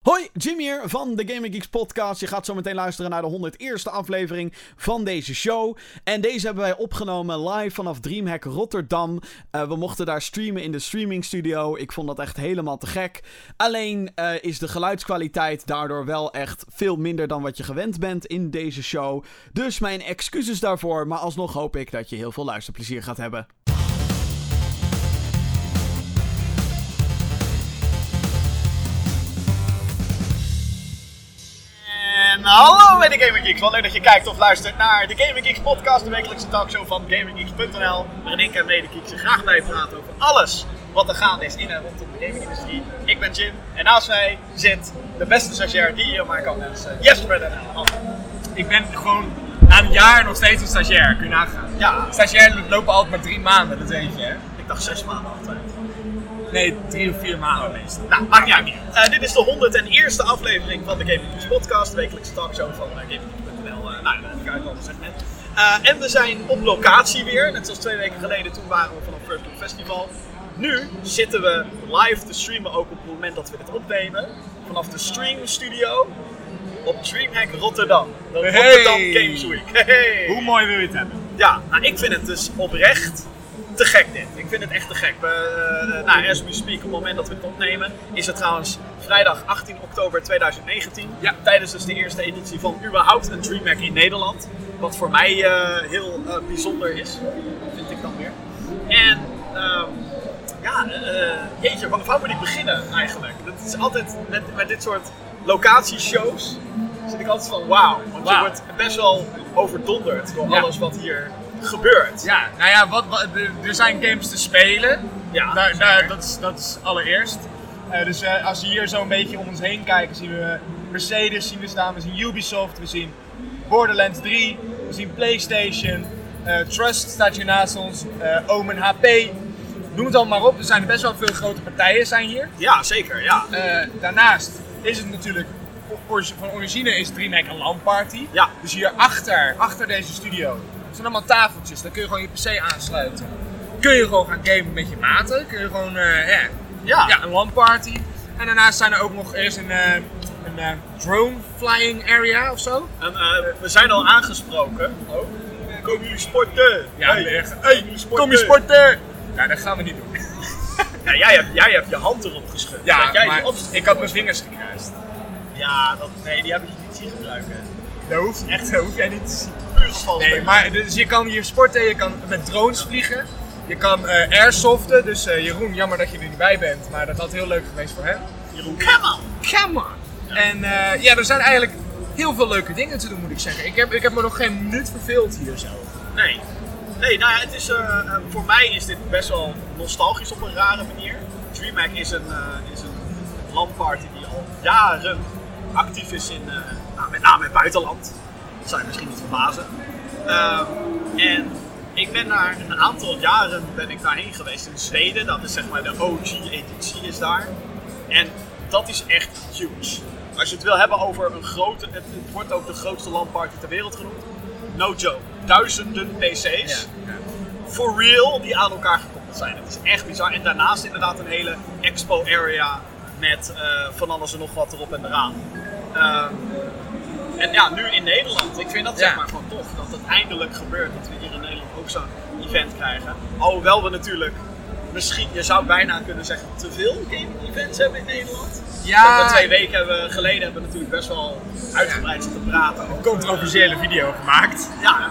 Hoi, Jim hier van de Gaming Geeks podcast. Je gaat zo meteen luisteren naar de 101ste aflevering van deze show. En deze hebben wij opgenomen live vanaf Dreamhack Rotterdam. Uh, we mochten daar streamen in de streaming studio. Ik vond dat echt helemaal te gek. Alleen uh, is de geluidskwaliteit daardoor wel echt veel minder dan wat je gewend bent in deze show. Dus mijn excuses daarvoor, maar alsnog hoop ik dat je heel veel luisterplezier gaat hebben. En hallo bij de Gaming Geeks. Wat leuk dat je kijkt of luistert naar de Gaming Geeks podcast, de wekelijkse talkshow van GamingGeeks.nl. Waarin ik en medegeeks graag bijpraten over alles wat er gaande is in en rondom de gamingindustrie. Ik ben Jim en naast mij zit de beste stagiair die je maar kan wensen, Jesper Ik ben gewoon na een jaar nog steeds een stagiair, kun je nagaan. Ja. Stagiair lopen altijd maar drie maanden, dat weet je hè? Ik dacht zes maanden altijd. Nee, drie of vier maanden meestal. Nou, maakt niet uit. Uh, dit is de 101ste aflevering van de Gaming News Podcast, de wekelijkse talkshow van uh. Uh, nou, dat heb ik uit al gezegd net. En we zijn op locatie weer, net zoals twee weken geleden. Toen waren we vanaf First Look Festival. Nu zitten we live te streamen, ook op het moment dat we dit opnemen. Vanaf de Stream Studio op Dreamhack Rotterdam. De Rotterdam Games Week. Hey. Hoe mooi wil je het hebben? Ja, nou, ik vind het dus oprecht te gek dit. Ik vind het echt te gek. We, uh, nou, as we speak, op het moment dat we het opnemen, is het trouwens vrijdag 18 oktober 2019. Ja. Tijdens dus de eerste editie van überhaupt een DreamHack in Nederland. Wat voor mij uh, heel uh, bijzonder is, vind ik dan weer. En um, ja, jeetje, waar, waar, moet ik beginnen eigenlijk? Dat is altijd met, met dit soort locatieshows zit ik altijd van wauw. Want wow. je wordt best wel overdonderd door ja. alles wat hier gebeurt. Ja, nou ja, wat, wat, er zijn games te spelen. Ja, daar, daar, dat, is, dat is allereerst. Uh, dus uh, als we hier zo een beetje om ons heen kijken, zien we Mercedes zien we staan, we zien Ubisoft, we zien Borderlands 3, we zien PlayStation, uh, Trust staat hier naast ons, Omen HP. Noem het allemaal maar op, er zijn best wel veel grote partijen zijn hier. Ja, zeker, ja. daarnaast is het natuurlijk, van origine is DreamHack een LAN-party. Ja. Dus hier achter, achter deze studio zijn allemaal tafeltjes, daar kun je gewoon je PC aansluiten. Kun je gewoon gaan gamen met je maten. Kun je gewoon, uh, ja, ja. ja, een LAN-party. En daarnaast zijn er ook nog eerst een, uh, een uh, drone flying area of zo. En, we zijn al aangesproken. Oh. Kom jullie sporten? Ja, hey, echt. Hey, kom je sporten? Ja, dat gaan we niet doen. ja, jij, hebt, jij hebt je hand erop geschud. Ja, jij maar ik had mijn vingers gekruist. Ja, dat, nee, die heb ik niet zien gebruiken. Dat hoeft, echt, dat hoef jij niet te zien. Nee, maar dus je kan hier sporten, je kan met drones vliegen. Je kan uh, airsoften, dus uh, Jeroen, jammer dat je er niet bij bent, maar dat had heel leuk geweest voor hem. Jeroen, come on! Come on! Ja. En uh, ja, er zijn eigenlijk heel veel leuke dingen te doen, moet ik zeggen. Ik heb, ik heb me nog geen minuut verveeld hier zo. Nee. Nee, nou ja, het is, voor mij is dit best wel nostalgisch op een rare manier. DreamHack is een, is een landparty die al jaren actief is in, met name in het buitenland. Dat zou je misschien niet verbazen. Um, en ik ben daar een aantal jaren ben ik daarheen geweest in Zweden. Dat is zeg maar de OG-editie is daar. En dat is echt huge. Als je het wil hebben over een grote, het, het wordt ook de grootste landparty ter wereld genoemd. No joke. Duizenden PC's. Ja, ja. For real, die aan elkaar gekoppeld zijn. Het is echt bizar. En daarnaast inderdaad een hele expo area met uh, van alles en nog wat erop en eraan. Um, en ja, nu in Nederland. Ik vind dat zeg maar gewoon tof dat het eindelijk gebeurt. Dat we hier in Nederland ook zo'n event krijgen. Alhoewel we natuurlijk, misschien, je zou bijna kunnen zeggen, te veel gaming events hebben in Nederland. Ja. twee weken hebben, geleden hebben we natuurlijk best wel uitgebreid zitten praten. Een controversiële video gemaakt. Ja,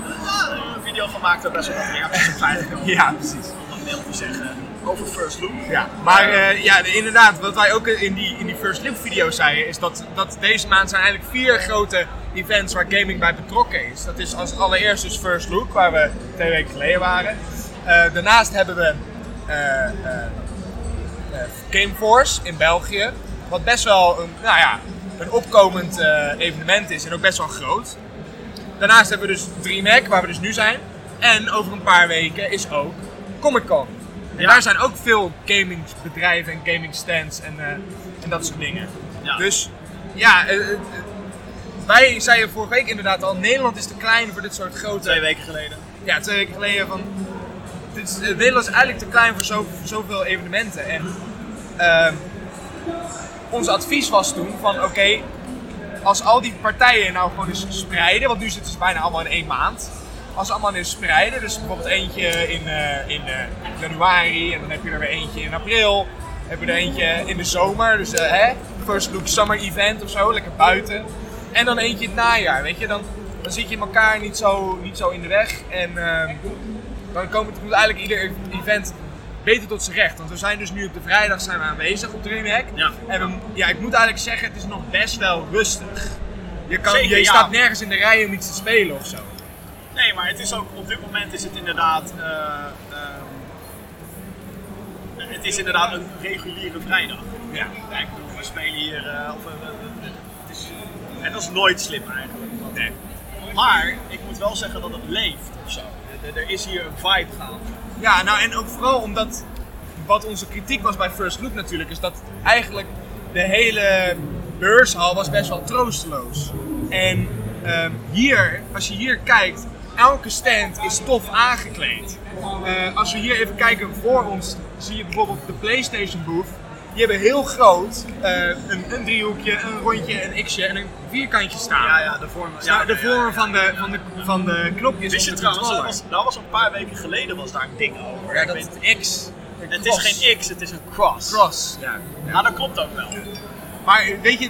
een video gemaakt waar best wel wat reacties op zijn. Ja, precies. Om een deel te zeggen over First Look. Ja, maar uh, ja, inderdaad, wat wij ook in die, in die First Look video zeiden, is dat, dat deze maand zijn eigenlijk vier grote events waar gaming bij betrokken is. Dat is als allereerst dus First Look, waar we twee weken geleden waren. Uh, daarnaast hebben we uh, Gameforce in België, wat best wel een, nou ja, een opkomend evenement is en ook best wel groot. Daarnaast hebben we dus DreamHack, waar we dus nu zijn. En over een paar weken is ook Comic Con. En ja. daar zijn ook veel gamingsbedrijven en gamingstands en, uh, en dat soort dingen. Ja. Dus ja, uh, wij zeiden vorige week inderdaad al, Nederland is te klein voor dit soort grote... Twee weken geleden. Ja, twee weken geleden van... Dit is, Nederland is eigenlijk te klein voor, zo, voor zoveel evenementen. En uh, ons advies was toen van oké, als al die partijen nou gewoon eens spreiden, want nu zitten ze bijna allemaal in één maand. Als ze allemaal eens spreiden, dus bijvoorbeeld eentje in, eh, in eh, januari en dan heb je er weer eentje in april. Heb je er eentje in de zomer, dus eh, hè, first look summer event of zo, lekker buiten. En dan eentje het najaar, weet je, dan, dan zit je elkaar niet zo, niet zo in de weg. En ehm, dan komt, eigenlijk ieder event beter tot zijn recht. Want we zijn dus nu op de vrijdag zijn we aanwezig op Dreamhack. Ja. En we, ja, ik moet eigenlijk zeggen, het is nog best wel rustig. Je, kan, Zeker, je ja. staat nergens in de rij om iets te spelen of zo. Nee, maar het is ook, op dit moment is het inderdaad. eh, ehm, het is inderdaad een reguliere vrijdag. Ja. Bedoel, we spelen hier. eh, of, eh, en dat is nooit slim eigenlijk. Nee. Maar ik moet wel zeggen dat het leeft of zo. Er, is hier een vibe gaande. Ja, nou en ook vooral omdat wat onze kritiek was bij First Look natuurlijk, is dat eigenlijk de hele beurshal was best wel troosteloos. En ehm, hier, als je hier kijkt, elke stand is tof aangekleed. Eh, als we hier even kijken voor ons, zie je bijvoorbeeld de PlayStation booth. Die hebben heel groot eh, een, een driehoekje, een rondje, een x'je en een vierkantje staan. Ja, ja, de vorm. Ja, de ja, vorm ja, van de, van de, van de knopjes Wist je trouwens, dat was, dat was een paar weken geleden was daar een ding over. Ja, dat weet- X. het is geen X, het is een cross. Cross. Ja. Nou, dat klopt ook wel. Maar weet je,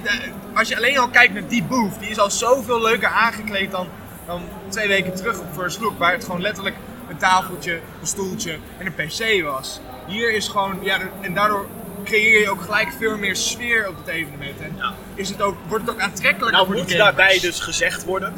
als je alleen al kijkt naar die booth, die is al zoveel leuker aangekleed dan, dan twee weken terug op First Look, waar het gewoon letterlijk een tafeltje, een stoeltje en een PC was. Hier is gewoon, ja, en daardoor creëer je ook gelijk veel meer sfeer op het evenement. En Ja. is het ook, wordt het ook aantrekkelijker Nou voor de moet daarbij dus gezegd worden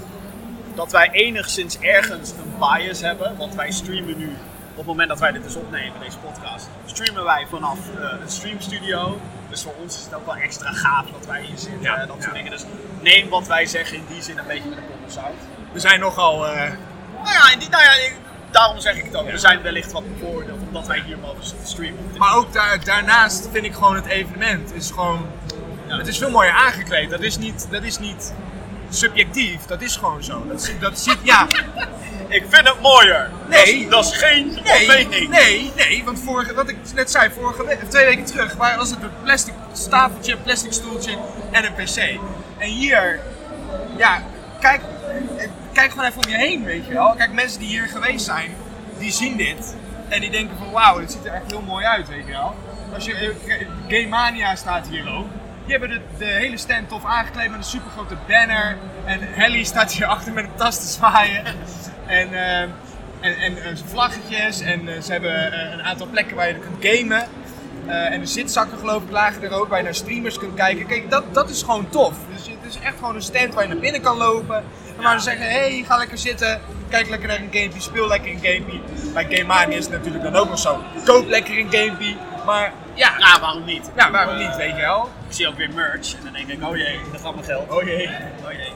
dat wij enigszins ergens een bias hebben. Want wij streamen nu, op het moment dat wij dit dus opnemen, deze podcast, streamen wij vanaf eh, een streamstudio. Dus voor ons is het ook wel extra gaaf dat wij hier zitten Ja, en dat soort ja. dingen. Dus neem wat wij zeggen in die zin een beetje met een korrel zout. We zijn nogal, eh, Nou ja, in die, nou ja daarom zeg ik het ook. We zijn wellicht wat bevoordeeld omdat wij hier mogen streamen. maar ook daar, daarnaast vind ik gewoon het evenement is gewoon, Ja. het is veel mooier aangekleed. Dat is niet, dat is niet subjectief, dat is gewoon zo. Dat, dat ziet, ja. Ik vind het mooier. Nee. Dat is, geen Nee, mening. nee, nee, want vorige, wat ik net zei, vorige we- twee weken terug waar was het een plastic tafeltje, een plastic stoeltje en een pc. En hier, ja, kijk, kijk gewoon even om je heen, weet je wel. Kijk, mensen die hier geweest zijn, die zien dit en die denken van wauw, dit ziet er echt heel mooi uit, weet je wel. Als je, eh, Game Mania staat hier ook. Die hebben de, hele stand tof aangekleed met een supergrote banner. En Helly staat hier achter met een tas te zwaaien. En, eh, en, en, eh, vlaggetjes en ze hebben een aantal plekken waar je kunt gamen. Eh, en de zitzakken geloof ik lagen er ook, waar je naar streamers kunt kijken. Kijk, dat, dat is gewoon tof. Dus het is echt gewoon een stand waar je naar binnen kan lopen. En waar ze zeggen, hé, hey, ga lekker zitten. Kijk lekker naar een gamepje, speel lekker een gamepje. Bij Game Mania is het natuurlijk dan ook nog zo. Koop lekker een gamepje. Maar ja, Ja, waarom niet? ja waarom niet, weet je wel. Ik zie ook weer merch en dan denk ik, oh jee, daar gaat mijn geld. Oh jee. Oh jee.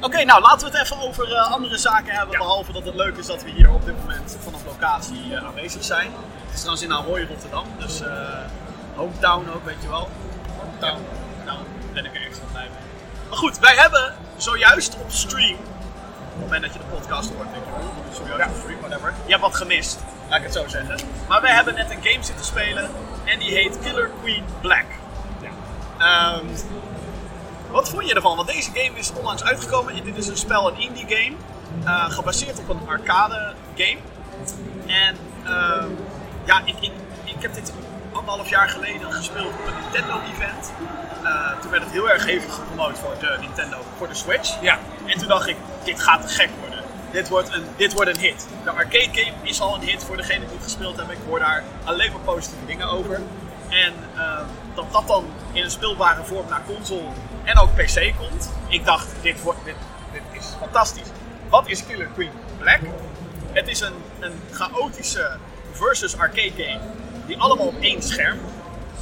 Oké, nou laten we het even over eh, andere zaken hebben. Ja. Behalve dat het leuk is dat we hier op dit moment vanaf locatie eh, aanwezig zijn. Het is trouwens in Ahoy, Rotterdam. Dus eh, hometown ook, weet je wel. Hometown. Nou, ben ik er extra blij mee. Maar goed, wij hebben zojuist op stream. Op het moment dat je de podcast hoort, denk je, oh, zojuist op stream, whatever. Je hebt wat gemist, laat ik het zo zeggen. Maar wij hebben net een game zitten spelen en die heet Killer Queen Black. Ehm, wat vond je ervan? Want deze game is onlangs uitgekomen. Dit is een spel, een indie game. eh, gebaseerd op een arcade game. En ehm, ja, ik, ik, ik heb dit anderhalf jaar geleden gespeeld op een Nintendo event. Eh, toen werd het heel erg hevig gepromoot voor de Nintendo, voor de Switch. Ja. En toen dacht ik, dit gaat te gek worden. Dit wordt, een, dit wordt een hit. De arcade game is al een hit voor degene die het gespeeld hebben. Ik hoor daar alleen maar positieve dingen over. En ehm, dat dat dan in een speelbare vorm naar console en ook PC komt. Ik dacht, dit, wordt, dit, dit is fantastisch. Wat is Killer Queen Black? Het is een, een chaotische versus arcade game die allemaal op één scherm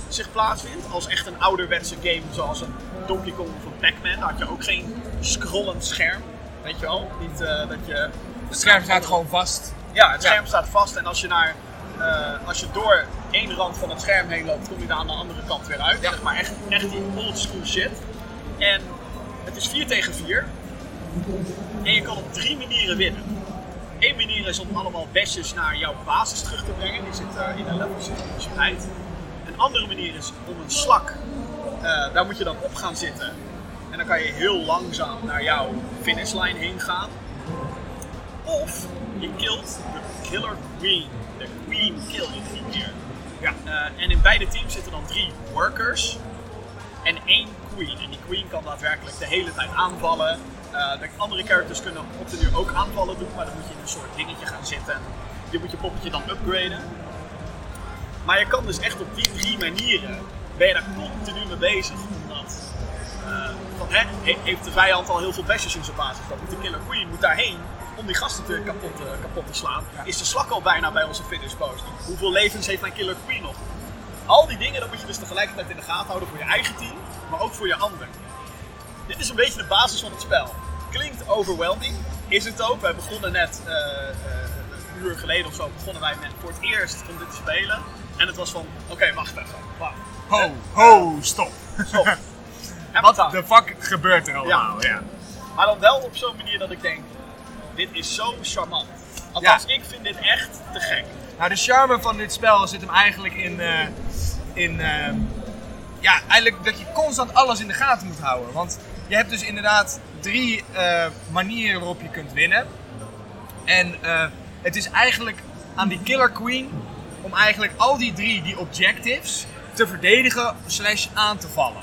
zich plaatsvindt. Als echt een ouderwetse game zoals een Donkey Kong of een Pac-Man. Daar had je ook geen scrollend scherm. Weet je wel? Niet eh, dat je... Het scherm staat gewoon vast. Ja, het Ja. scherm staat vast en als je, naar, eh, als je door één rand van het scherm heen loopt, kom je daar aan de andere kant weer uit. Ja. Zeg maar echt, echt die old school shit. En het is 4 tegen 4. En je kan op drie manieren winnen. Eén manier is om allemaal besjes naar jouw basis terug te brengen. Die zit eh, in een level rijdt. Een andere manier is om een slak Eh, daar moet je dan op gaan zitten. En dan kan je heel langzaam naar jouw finishlijn heen gaan. Of je killt de Killer Queen. De Queen kill je drie keer. Ja. Eh, en in beide teams zitten dan drie workers en één queen. En die queen kan daadwerkelijk de hele tijd aanvallen. Eh, de andere characters kunnen op de duur ook aanvallen doen, maar dan moet je in een soort dingetje gaan zitten. Je moet je poppetje dan upgraden. Maar je kan dus echt op die drie manieren, ben je daar continu mee bezig. Omdat, eh, van, hè, he- heeft de vijand al heel veel bashes in zijn basis. Dan moet de killer queen moet daarheen om die gasten te kapot, eh, kapot te slaan. Is de slak al bijna bij onze finish post. Hoeveel levens heeft mijn killer queen nog? Al die dingen, dat moet je dus tegelijkertijd in de gaten houden voor je eigen team, maar ook voor je ander. Dit is een beetje de basis van het spel. Klinkt overwhelming, is het ook. Wij begonnen net, eh, eh, een uur geleden of zo, begonnen wij met voor het eerst om dit te spelen. En het was van, oké, wacht even, wacht. Ho, ho, stop. Stop. Wat de fuck gebeurt er allemaal? Ja. Maar dan wel op zo'n manier dat ik denk, dit is zo charmant. Althans, ik vind dit echt te gek. Nou, de charme van dit spel zit hem eigenlijk in, eh, in eh, ja, eigenlijk dat je constant alles in de gaten moet houden. Want je hebt dus inderdaad drie eh, manieren waarop je kunt winnen. En eh, het is eigenlijk aan die Killer Queen om eigenlijk al die drie, die objectives, te verdedigen slash aan te vallen.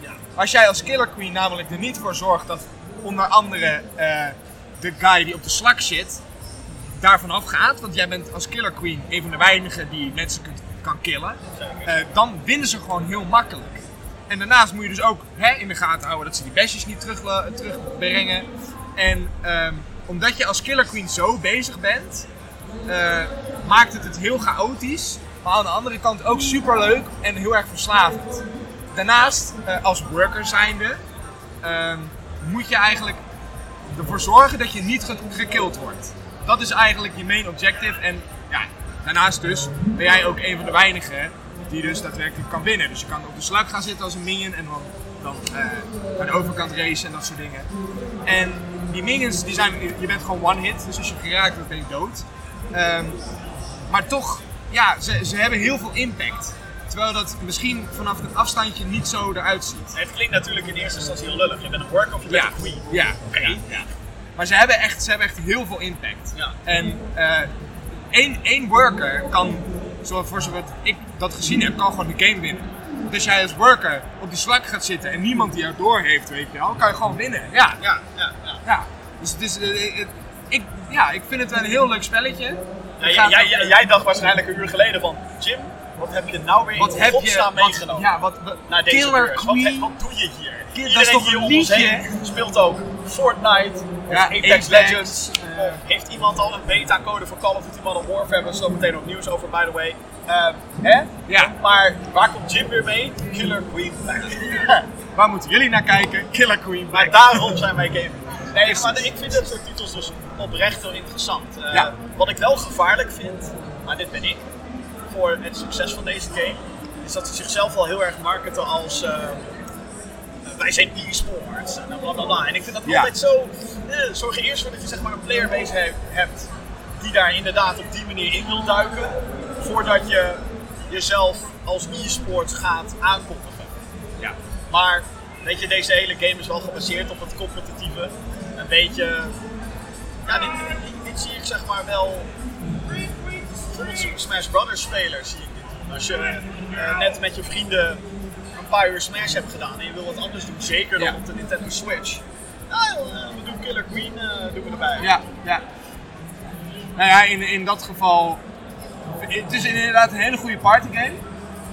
Ja. Als jij als Killer Queen namelijk er niet voor zorgt dat onder andere eh, de guy die op de slak zit, daarvan afgaat, want jij bent als Killer Queen een van de weinigen die mensen kunt, kan killen, dan winnen ze gewoon heel makkelijk. En daarnaast moet je dus ook hè, in de gaten houden dat ze die besjes niet terug, terugbrengen. En ehm, omdat je als Killer Queen zo bezig bent, eh, maakt het het heel chaotisch. Maar aan de andere kant ook super leuk en heel erg verslavend. Daarnaast, eh, als worker zijnde, ehm, moet je eigenlijk ervoor zorgen dat je niet ge- gekild wordt. Dat is eigenlijk je main objective. En ja, daarnaast dus ben jij ook een van de weinigen die dus daadwerkelijk kan winnen. Dus je kan op de slak gaan zitten als een minion en dan, dan eh, naar de overkant racen en dat soort dingen. En die minions, die zijn, je bent gewoon one hit, dus als je geraakt wordt ben je dood. Ehm, maar toch, ja, ze, ze hebben heel veel impact. Terwijl dat misschien vanaf het afstandje niet zo eruit ziet. Het klinkt natuurlijk in eerste instantie heel lullig. Je bent een worker of je bent Ja, een queen. ja, ja. Maar ze hebben echt, ze hebben echt heel veel impact. Ja. En eh één, één worker kan, voor zover ik dat gezien heb, kan gewoon de game winnen. Want als jij als worker op die slak gaat zitten en niemand die jou door heeft, weet je wel, kan je gewoon winnen. Ja, Ja, ja, ja. ja. Dus het is, eh, het- ik, ja, ik vind het wel een heel leuk spelletje. Ja, jij, dacht waarschijnlijk een uur geleden van, Jim, wat heb je nou weer wat in heb je godsnaam wat- meegenomen? Ja, wat, wat- naar deze Killer wat doe je hier? Kill- dat Iedereen is toch een liedje? speelt ook Fortnite, Ja, Apex, Legends. eh. heeft iemand al een beta-code voor Call of Duty Modern Warfare? Hebben we zo meteen ook nieuws over, by the way. Ehm, hè? Ja. Maar waar komt Jim weer mee? Killer Queen Black. Waar moeten jullie naar kijken? Killer Queen Maar daarom zijn wij gaming. Nee, maar ik vind dit soort titels dus oprecht heel interessant. Eh, Ja. Wat ik wel gevaarlijk vind, maar dit ben ik, voor het succes van deze game, is dat ze zichzelf al heel erg marketen als eh, wij zijn e-sports en bla bla bla. En ik vind dat Ja. altijd zo, eh, zorg er eerst voor dat je zeg maar een playerbase he- hebt die daar inderdaad op die manier in wil duiken, voordat je jezelf als e-sport gaat aankondigen. Ja. Maar weet je, deze hele game is wel gebaseerd op het competitieve. Een beetje. Ja, dit, dit, dit zie ik zeg maar wel. Bijvoorbeeld Smash Brothers spelers zie ik dit. Als je eh, net met je vrienden uur Smash hebt gedaan en je wil wat anders doen, zeker dan Ja. op de Nintendo Switch. Nou, eh, we doen Killer Queen eh, doen we erbij. Ja, ja. Nou ja, in, in dat geval. Het is inderdaad een hele goede partygame.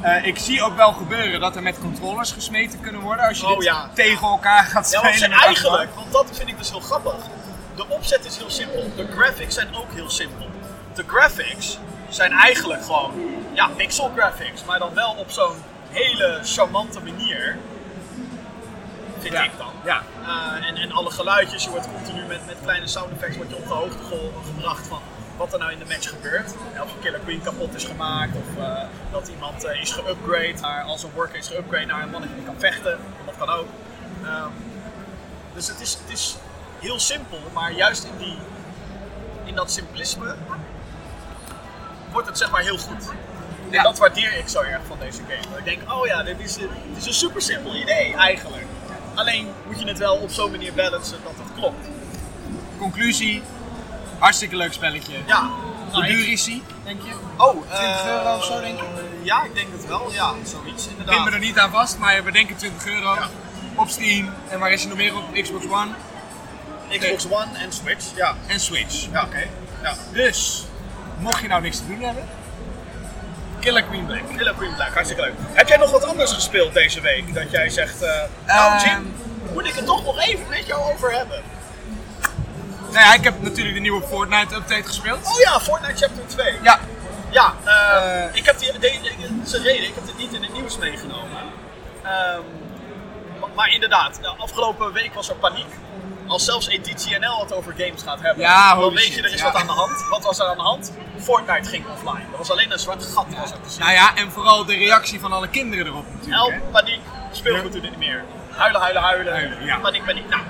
Eh ik zie ook wel gebeuren dat er met controllers gesmeten kunnen worden als je Oh, dit ja. tegen elkaar gaat Ja, spelen. want ze met eigenlijk, want dat vind ik dus heel grappig. De opzet is heel simpel, de graphics zijn ook heel simpel. De graphics zijn eigenlijk gewoon, ja, pixel graphics, maar dan wel op zo'n hele charmante manier. Vind Ja. ik dan. Ja. Eh, en, en alle geluidjes, je wordt continu met, met kleine sound effects wordt je op de hoogte ge- gebracht van wat er nou in de match gebeurt. Of je Killer Queen kapot is gemaakt, of eh, dat iemand eh, is geupgrade, als een worker is geupgrade naar een mannetje die kan vechten. Dat kan ook. Ehm, dus het is, het is heel simpel, maar juist in, die, in dat simplisme wordt het zeg maar heel goed. Ja. En dat waardeer ik zo erg van deze game. Ik denk, oh ja, dit is, dit is een super simpel idee eigenlijk. Alleen moet je het wel op zo'n manier balancen dat het klopt. Conclusie, hartstikke leuk spelletje. Ja. Hoe Nou, ik- duur is die, denk je? Oh, 20 eh, euro of zo, denk ik? Ja, ik denk het wel. Ja, zoiets Ik inderdaad. me er niet aan vast, maar we denken 20 euro. Ja. Op Steam. En waar is hij nog meer op? Xbox One Xbox One en Switch. Ja. en Switch. Ja, oké. Ja. Dus, mocht je nou niks te doen hebben, Killer Queen Black. Killer Queen Black, hartstikke leuk. Heb jij nog wat anders gespeeld deze week? Dat jij zegt, eh, nou Ehm. Jim, moet ik het toch nog even met jou over hebben? Nou ja, ik heb natuurlijk de nieuwe Fortnite update gespeeld. Oh ja, Fortnite Chapter 2. Ja, Ja, Eh. ik heb die, de, de- dat is een reden, ik heb dit niet in het nieuws meegenomen. Ehm, maar inderdaad, de afgelopen week was er paniek. Als zelfs Editie NL het over games gaat hebben, Ja, dan weet je er is ja. wat aan de hand. Wat was er aan de hand? Fortnite ging offline. Er was alleen een zwart gat was er te zien. nou ja, en vooral de reactie van alle kinderen erop natuurlijk. Elk hè. paniek, speelgoed doet niet meer. Huilen, huilen, huilen. Huilen, ja. Paniek, paniek. Nou,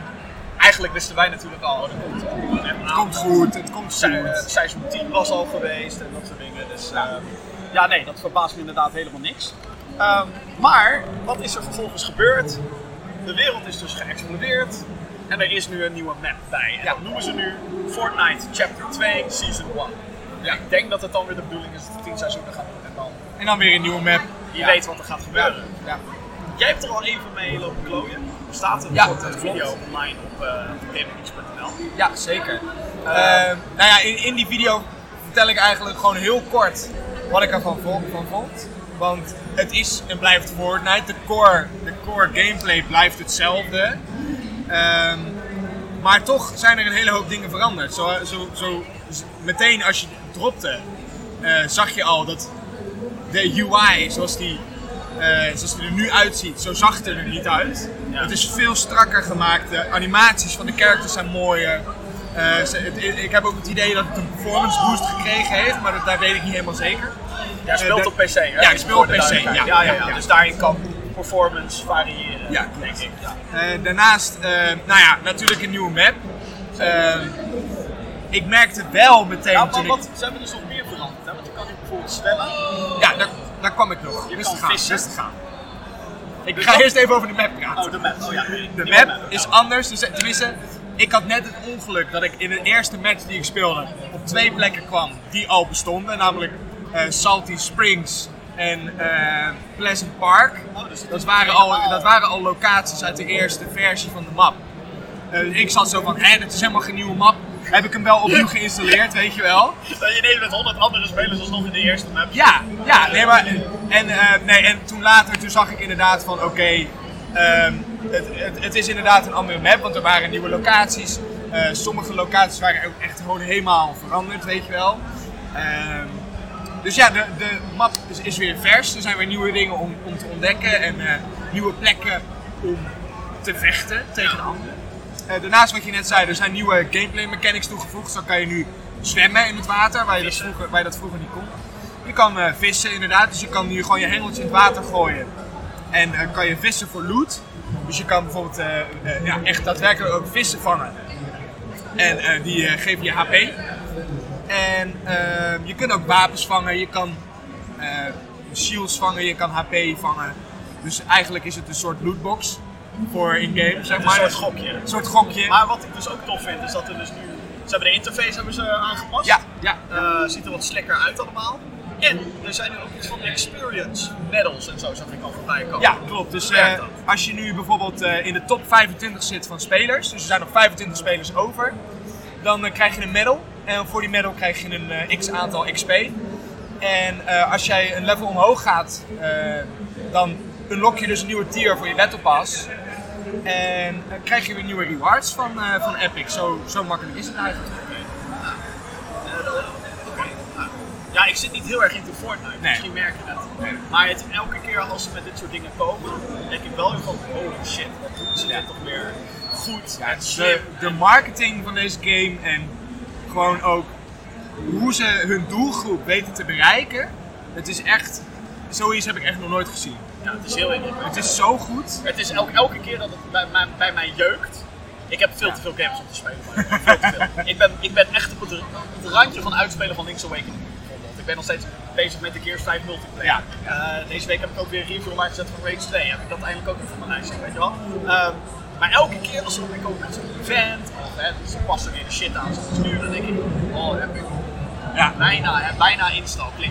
eigenlijk wisten wij natuurlijk al, dat komt, Het komt goed, het komt goed. seizoen 10 was al geweest en dat soort dingen. Dus ja, nee, dat verbaast me inderdaad helemaal niks. Ehm, maar wat is er vervolgens gebeurd? De wereld is dus geëxplodeerd en er is nu een nieuwe map bij. En Ja. dat noemen ze nu Fortnite Chapter 2 Season 1. Ja, ik denk dat het dan weer de bedoeling is dat het 10 seizoenen gaat doen en dan En dan weer een nieuwe map. je weet wat er gaat gebeuren. Ja. Jij hebt er al even mee lopen klooien. Er staat een korte video online op uh, gamingx.nl. Ja, zeker. Eh, nou ja, in, in die video vertel ik eigenlijk gewoon heel kort wat ik ervan vo- van vond. Want het is en blijft Fortnite. De core, de core gameplay blijft hetzelfde. Ehm, maar toch zijn er een hele hoop dingen veranderd. Zo, zo, zo, meteen als je dropte, eh, zag je al dat de UI zoals die, eh, zoals die er nu uitziet, zo zag het er niet uit. Ja. Het is veel strakker gemaakt. De animaties van de characters zijn mooier. Eh, ze- het- ik heb ook het idee dat het een performance boost gekregen heeft, maar dat, daar weet ik niet helemaal zeker. Jij speelt op PC, hè? Ja, ik speel op PC, ja, ja, ja, ja, ja. ja. Dus daarin kan performance variëren, Ja, denk ik. Ja. Eh, daarnaast, eh, nou ja, natuurlijk een nieuwe map. Eh, ik merkte wel meteen Nou, toen wat, ze hebben dus nog meer veranderd, hè? Want je kan nu bijvoorbeeld zwemmen. Ja, daar, daar kwam ik nog. Je Rustig kan gaan, rustig gaan. Ik Dus ga dat- eerst even over de map praten. Oh, de map. Oh ja, De map is ja. anders. Dus, tenminste, ik had net het ongeluk dat ik in de eerste match die ik speelde op twee plekken kwam die al bestonden. Namelijk eh, Salty Springs en eh, Pleasant Park. Oh, dus het Dat waren, al, dat waren al locaties uit de eerste versie van de map. Eh, ik zat zo van, hé, dit is helemaal geen nieuwe map. Heb ik hem wel opnieuw geïnstalleerd, weet je wel? Dat je ineens met 100 andere spelers alsnog in de eerste map. Ja, ja, nee, maar. En, eh, nee, en toen later toen zag ik inderdaad van oké, ehm, het, het, het is inderdaad een andere map, want er waren nieuwe locaties. Sommige locaties waren ook echt gewoon helemaal veranderd, weet je wel. Ehm, dus ja, de, de map is, is weer vers. Er zijn weer nieuwe dingen om, om te ontdekken en eh, nieuwe plekken om te vechten tegen anderen. Eh, daarnaast wat je net zei, er zijn nieuwe gameplay mechanics toegevoegd. Zo kan je nu zwemmen in het water, waar je dat vroeger, waar je dat vroeger niet kon. Je kan eh, vissen inderdaad, dus je kan nu gewoon je hengeltje in het water gooien. En eh, kan je vissen voor loot. Dus je kan bijvoorbeeld ja, echt daadwerkelijk ook vissen vangen. En die geven je HP. En eh, je kunt ook wapens vangen, je kan eh, shields vangen, je kan HP vangen. Dus eigenlijk is het een soort lootbox voor in-game, zeg Een maar. soort gokje. Een soort gokje. Maar wat ik dus ook tof vind, is dat er dus nu... Ze hebben de interface hebben ze aangepast. Ja, ja. Eh, ziet er wat slikker uit allemaal. En er zijn nu ook iets van experience medals en zo zag ik al voorbij komen. Ja, klopt. Dus eh, als je nu bijvoorbeeld in de top 25 zit van spelers, dus er zijn nog 25 spelers over, dan krijg je een medal. En voor die medal krijg je een eh, x aantal XP. En eh, als jij een level omhoog gaat, eh, dan unlock je dus een nieuwe tier voor je Battle Pass. En dan krijg je weer nieuwe rewards van, van Epic. Zo, zo makkelijk is het eigenlijk. Ja, ik zit niet heel erg into Fortnite, Nee. misschien merk je dat. Nee. Maar het, elke keer als ze met dit soort dingen komen, denk ik wel van holy shit, wat doen ze Ja. dit toch weer goed Ja, en de, de marketing van deze game en gewoon ook hoe ze hun doelgroep weten te bereiken. Het is echt, zoiets heb ik echt nog nooit gezien. Ja, het is heel. Het is zo goed. Het is elke, elke keer dat het bij, mij- bij mij jeukt. Ik heb veel te veel games om te spelen. maar Veel te veel. ik, ben, ik ben echt op het, op het randje van uitspelen van Link's Awakening. bijvoorbeeld. Ik ben nog steeds bezig met de Gears 5 multiplayer. Ja. Eh, deze week heb ik ook weer een review online gezet van Rage 2. Heb ik dat eindelijk ook weer van mijn lijst, weet je wel. Ehm, maar elke keer als weer komen met zo'n event, of hè, ze passen weer de shit aan, ze sturen, dan denk ik, oh, heb ik Ja. bijna, hè, bijna.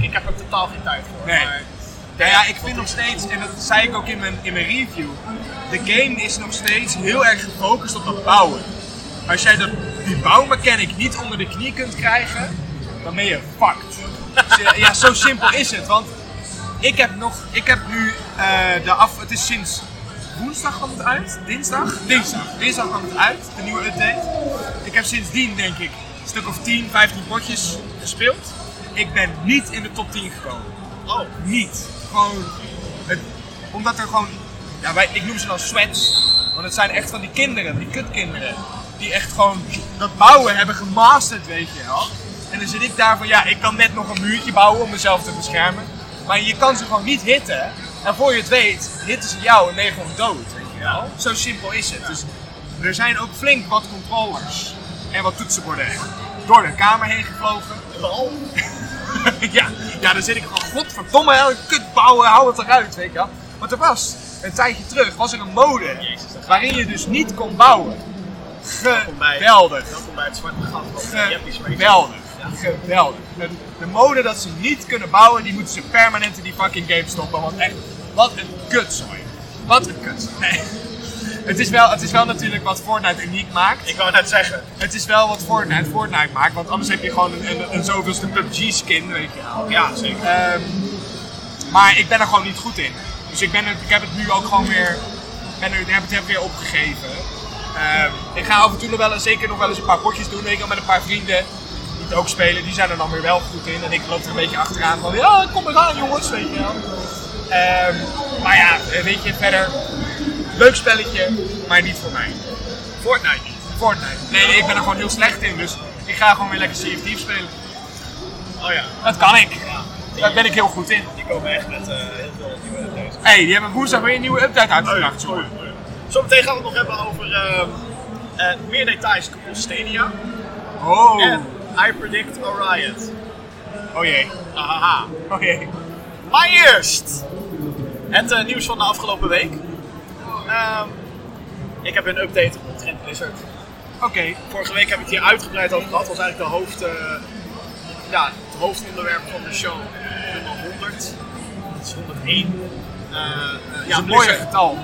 Ik heb er totaal geen tijd voor. Nee. Maar, Ja, ja, ik vind nog steeds, en dat zei ik ook in mijn, in mijn review, de game is nog steeds heel erg gefocust op dat bouwen. Als jij dat, die bouwmechanic niet onder de knie kunt krijgen, dan ben je fucked. Dus, ja, zo simpel is het. Want ik heb nog, ik heb nu eh, de af, het is sinds woensdag kwam het uit, dinsdag? Dinsdag. Dinsdag kwam het uit, de nieuwe update. Ik heb sindsdien denk ik een stuk of 10, 15 potjes gespeeld. Ik ben niet in de top 10 gekomen oh, niet. Gewoon, het, omdat er gewoon, ja, wij, ik noem ze dan sweats, want het zijn echt van die kinderen, die kutkinderen, die echt gewoon dat bouwen hebben gemasterd, weet je wel. En dan zit ik daar van, ja, ik kan net nog een muurtje bouwen om mezelf te beschermen, maar je kan ze gewoon niet hitten. En voor je het weet, hitten ze jou en ben je gewoon dood, weet je wel. Zo simpel is het. Dus er zijn ook flink wat controllers en wat toetsenborden door de kamer heen gevlogen. ja, ja, dan zit ik van godverdomme, kut bouwen, hou het eruit, weet je wel. Want er was, een tijdje terug, was er een mode dat waarin je dus niet kon bouwen. Geweldig. Welkom bij het zwarte gat Race. Geweldig. Geweldig. De, de mode dat ze niet kunnen bouwen, die moeten ze permanent in die fucking game stoppen. Want echt, wat een kutzooi. Wat een kutzooi. Nee. Het is, wel, het is wel natuurlijk wat Fortnite uniek maakt. Ik wou net zeggen. Het is wel wat Fortnite Fortnite maakt, want anders heb je gewoon een, een, een zoveelste PUBG skin, weet je wel. Ja, zeker. Ehm, maar ik ben er gewoon niet goed in. Dus ik, ben ik heb het nu ook gewoon weer, ben er, heb het weer opgegeven. Ehm, ik ga af en toe nog wel zeker nog wel eens een paar potjes doen, weet je wel, met een paar vrienden die het ook spelen. Die zijn er dan weer wel goed in. En ik loop er een beetje achteraan van, ja, kom maar aan jongens, weet je wel. Ehm, maar ja, weet je, verder, leuk spelletje, maar niet voor mij. Fortnite niet. Fortnite. Nee, ik ben er gewoon heel slecht in, dus ik ga gewoon weer lekker CFD spelen. Oh ja. Dat kan ik. ja. Daar ben ik heel goed in. Die komen echt met eh, heel veel nieuwe updates. Hey, die hebben woensdag weer een nieuwe update uitgebracht, Oh, jongen. oh, ja. Zometeen gaan we het nog hebben over ehm, eh, meer details op Stadia. Oh. En I predict a riot. Oh jee. Ahaha. Oh jee. Maar eerst het eh, nieuws van de afgelopen week. Ehm, ik heb een update omtrent Blizzard. Oké. Vorige week heb ik het hier uitgebreid over gehad. Dat was eigenlijk de hoofd, eh, ja, het hoofdonderwerp van de show. Nummer 100. Dat is 101. Eh, Dat is ja, een mooie Blizzard- getal.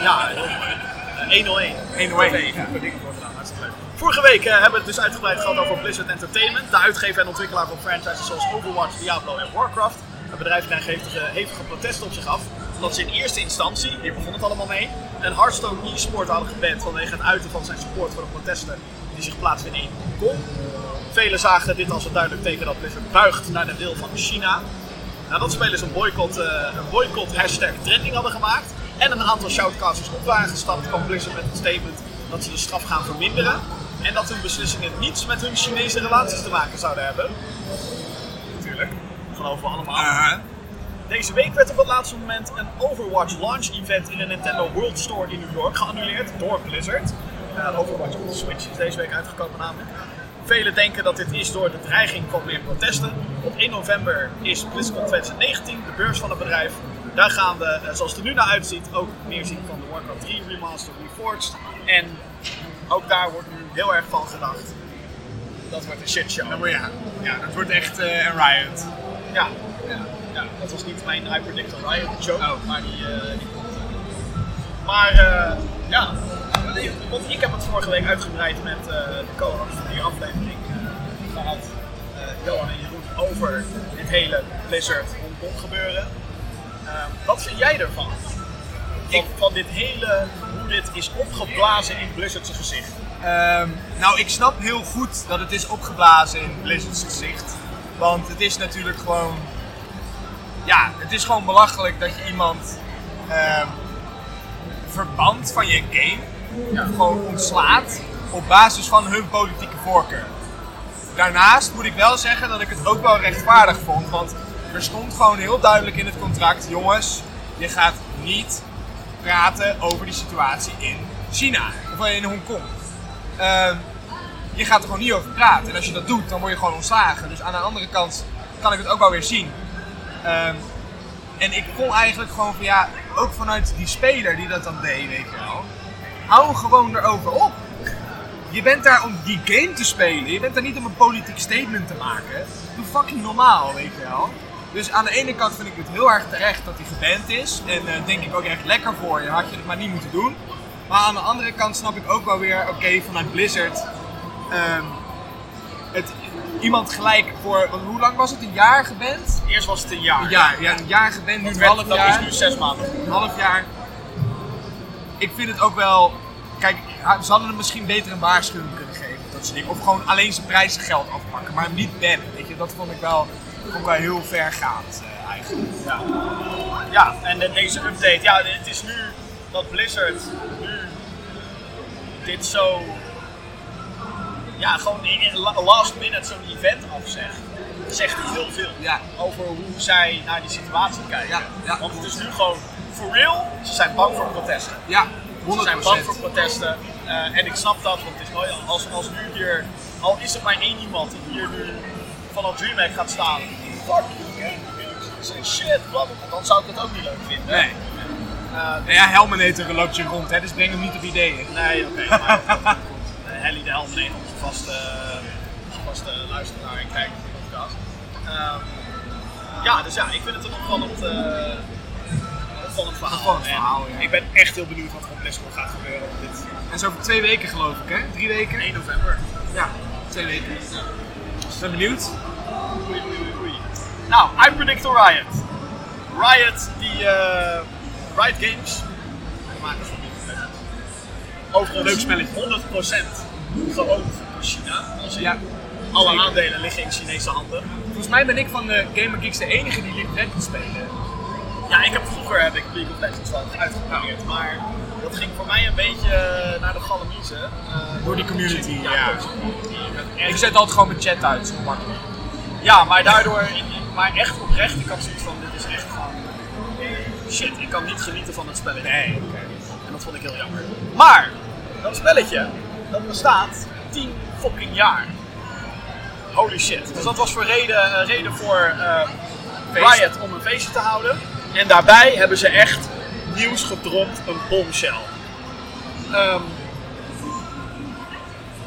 Ja, heel mooi. Eh, 101. 101, Oké, ja. goed ding voor gedaan, hartstikke leuk. Vorige week hebben we het dus uitgebreid gehad over Blizzard Entertainment, de uitgever en ontwikkelaar van franchises zoals Overwatch, Diablo en Warcraft. Het bedrijf krijgt hevige, hevige protesten op zich af, omdat ze in eerste instantie, hier begon het allemaal mee, een Hearthstone e-sport hadden geband vanwege het uiten van zijn support voor de protesten die zich plaatsvinden in Hongkong. Velen zagen dit als een duidelijk teken dat Blizzard buigt naar de wil van China. Nadat spelers een boycott, eh, een boycott hashtag trending hadden gemaakt en een aantal shoutcasters op waren gestapt, kwam Blizzard met het statement dat ze de straf gaan verminderen en dat hun beslissingen niets met hun Chinese relaties te maken zouden hebben. We allemaal. Uh-huh. Deze week werd op het laatste moment een Overwatch launch event in de Nintendo World Store in New York geannuleerd door Blizzard. Eh, Overwatch op de Switch is deze week uitgekomen namelijk. Velen denken dat dit is door de dreiging van meer protesten. Op 1 november is BlizzCon 2019, de beurs van het bedrijf. Daar gaan we, eh, zoals het er nu naar uitziet, ook meer zien van de Warcraft 3 Remastered Reforged. En ook daar wordt nu heel erg van gedacht. Dat wordt een shitshow. Moet je, ja, dat wordt echt eh, een riot. Ja, ja, ja, dat was niet mijn I Predict a Riot joke, Oh. maar die, eh, die komt. Maar eh, ja, want ik heb het vorige week uitgebreid met eh, de co-host van die aflevering eh, gehad, eh, Johan en Jeroen, over dit hele Blizzard Hongkong gebeuren. Eh, wat vind jij ervan? Van, Ik- van dit hele, hoe dit is opgeblazen in Blizzard's gezicht. Ehm, nou, ik snap heel goed dat het is opgeblazen in Blizzard's gezicht. Want het is natuurlijk gewoon... Ja, het is gewoon belachelijk dat je iemand ehm verband van je game. Gewoon ontslaat op basis van hun politieke voorkeur. Daarnaast moet ik wel zeggen dat ik het ook wel rechtvaardig vond. Want er stond gewoon heel duidelijk in het contract: jongens, je gaat niet praten over die situatie in China of in Hongkong. Ehm, je gaat er gewoon niet over praten. En als je dat doet, dan word je gewoon ontslagen. Dus aan de andere kant kan ik het ook wel weer zien. Ehm, en ik voel eigenlijk gewoon van ja, ook vanuit die speler die dat dan deed, weet je wel. Hou gewoon erover op. Je bent daar om die game te spelen. Je bent daar niet om een politiek statement te maken. Doe fucking normaal, weet je wel. Dus aan de ene kant vind ik het heel erg terecht dat hij geband is. En eh, denk ik ook echt lekker voor je. Had je het maar niet moeten doen. Maar aan de andere kant snap ik ook wel weer, oké, vanuit Blizzard. Ehm, het, iemand gelijk voor, want hoe lang was het? Een jaar geband? Eerst was het een jaar. Een jaar, ja, een jaar geband, nu een half dat jaar. is nu zes maanden. Een half jaar. Ik vind het ook wel. Kijk, ze hadden hem misschien beter een waarschuwing kunnen geven. Dat soort dingen. Of gewoon alleen zijn prijzengeld afpakken, maar hem niet bannen. Weet je, dat vond ik wel, vond ik wel heel vergaand eh, eigenlijk. Ja. ja, en de- deze update, ja, het is nu dat Blizzard nu dit zo, ja, gewoon last minute zo'n event afzegt. Zegt heel veel Ja. over hoe zij naar die situatie kijken. Ja, ja. Want het is nu gewoon, for real, ze zijn bang voor protesten. Ja, Ze 100%. zijn bang voor protesten. eh, en ik snap dat, want het is nooit, als, als nu hier, al is er maar één iemand die hier nu vanaf DreamHack gaat staan. Fuck man. Shit, bla, bla, bla, dan zou ik het ook niet leuk vinden. Nee. Nou ja, Helmeneter loopt je rond, hè, dus breng hem niet op ideeën. nee, oké. maar Eh, Helly de Helm, nee, onze vaste, onze vaste luisteraar en kijker van de podcast. Ehm, ja, dus ja, ik vind het een opvallend, eh opvallend verhaal. Opvallend verhaal, En ja. Ik ben echt heel benieuwd wat er op BlizzCon gaat gebeuren op dit En zo over twee weken geloof ik, hè? Drie weken? 1 november. Ja, twee weken. Ben benieuwd? Oei, oei, oei, oei. Nou, I predict a Riot. Riot, die eh Riot Games, de makers van League. Overigens, Leuk spelletje. 100% door China. Als Ja. alle zeker. aandelen liggen in Chinese handen. Volgens mij ben ik van de Gamer Geeks de enige die League of Legends spelen. Ja, ik heb vroeger heb ik League of Legends wel uitgeprobeerd, maar dat ging voor mij een beetje eh, naar de galamiezen. eh, Door die community, ja. Ik zet altijd gewoon mijn chat uit, zo makkelijk. Ja, maar daardoor, maar echt oprecht, ik had zoiets van, dit is echt gewoon, shit, ik kan niet genieten van het spelletje. Nee. En dat vond ik heel jammer. Maar, dat spelletje, dat bestaat 10 fucking jaar. Holy shit. Dus dat was voor reden, eh, reden voor Feest. Riot om een feestje te houden. En daarbij hebben ze echt nieuws gedropt, een bombshell. Ehm,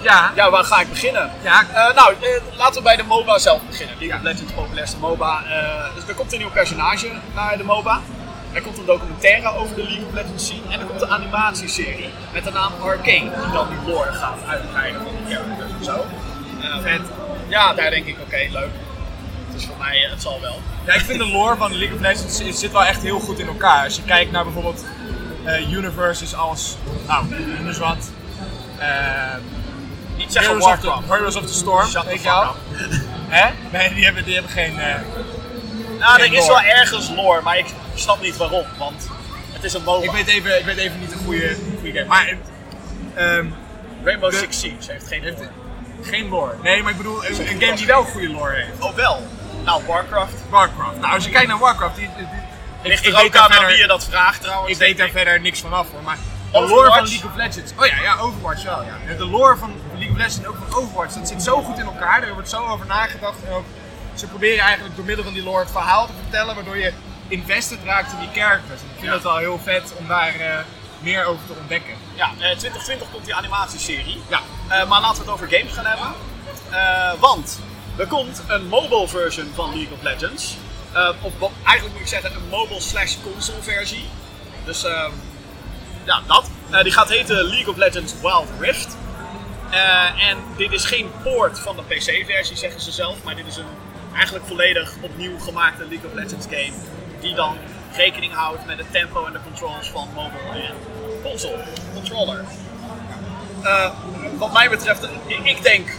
Ja, ja, waar ga ik beginnen? ja, Eh, nou, eh, laten we bij de MOBA zelf beginnen. League of Legends, populairste MOBA. Dus er komt een nieuw personage naar de MOBA. Er komt een documentaire over de League of Legends scene. En er komt een animatieserie met de naam Arcane. Die dan die lore gaat uitbreiden van die characters en zo. Eh, vet. ja, daar denk ik, oké, leuk. Het is voor mij, eh, het zal wel. Ja, ik vind de lore van League of Legends zit- zit wel echt heel goed in elkaar. Als je kijkt naar bijvoorbeeld eh, universes als, nou, noem eens wat. Eh, Niet zeggen Heroes, of the, Warcraft. Heroes of the Storm, Shut weet je wel? Hè? Nee, die hebben, die hebben geen... eh, Nou, er is wel ergens lore, maar ik snap niet waarom. Want het is een MOBA. ik, weet even, ik weet even niet een goede, goede game. Maar ehm, Rainbow de- Six Siege heeft geen lore. geen lore. Nee, maar ik bedoel een, een game die wel goede lore heeft. Oh wel. Nou, Warcraft. Warcraft. Nou, als je kijkt naar Warcraft, die, die- die- Ligt ik er weet ook daar aan verder- wie je dat vraagt trouwens. Ik weet daar verder niks van af hoor, maar de lore van League of Legends. Oh ja, ja, Overwatch wel. Ja. De lore van League of Legends en ook van Overwatch, dat zit zo goed in elkaar. Er wordt zo over nagedacht. En ook, ze proberen eigenlijk door middel van die lore het verhaal te vertellen, waardoor je invested raakt in die characters. En ik vind het wel heel vet om daar eh, meer over te ontdekken. Ja, eh, 2020 komt die animatieserie. Ja, Eh, maar laten we het over games gaan hebben. Eh, want er komt een mobile version van League of Legends. Eh, of eigenlijk moet ik zeggen een mobile slash console versie. Dus ehm, ja, dat. Eh, die gaat heten League of Legends Wild Rift. Eh, en dit is geen poort van de PC-versie, zeggen ze zelf. Maar dit is een eigenlijk volledig opnieuw gemaakte League of Legends game. Die dan rekening houdt met het tempo en de controls van mobile en console controller. Eh, wat mij betreft, ik, ik denk.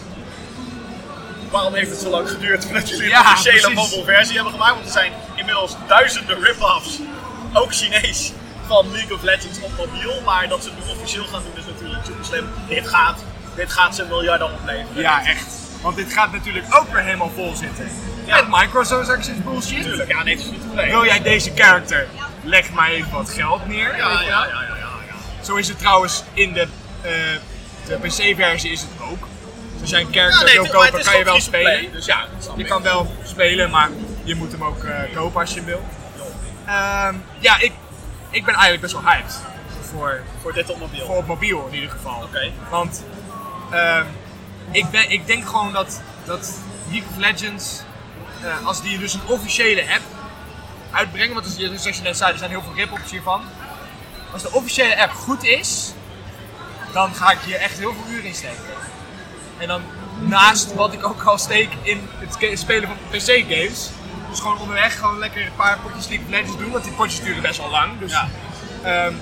Waarom heeft het zo lang geduurd voordat jullie Ja, een officiële precies. mobile versie hebben gemaakt? Want er zijn inmiddels duizenden rip-offs, ook Chinees, van League of Legends op mobiel. Maar dat ze het nu officieel gaan doen is natuurlijk super slim. Dit gaat, dit gaat ze miljarden opleveren. ja echt. Want dit gaat natuurlijk ook weer helemaal vol zitten. Ja. Met microtransactions bullshit. Natuurlijk, ja, nee, het is niet te play. Wil jij deze character? Leg maar even wat geld neer. Ja, ja, ja, ja, ja. Zo is het trouwens in de, eh, de PC-versie is het ook. Als jij een character Ja, nee, wil kopen, kan je wel spelen. dus ja, je kan wel spelen, maar je moet hem ook eh, kopen als je hem wil. Ehm, ja, ik, ik ben eigenlijk best wel hyped voor, Voor dit op mobiel. voor op mobiel in ieder geval. Oké. Want ehm, ik, ben, ik denk gewoon dat, dat League of Legends, eh, als die dus een officiële app uitbrengen, want dus, dus zoals je net zei, er zijn heel veel rip-offs hiervan. Als de officiële app goed is, dan ga ik hier echt heel veel uren in steken. En dan naast wat ik ook al steek in het spelen van PC-games, dus gewoon onderweg gewoon lekker een paar potjes League of Legends doen, want die potjes duren best wel lang. Dus Ja. Ehm,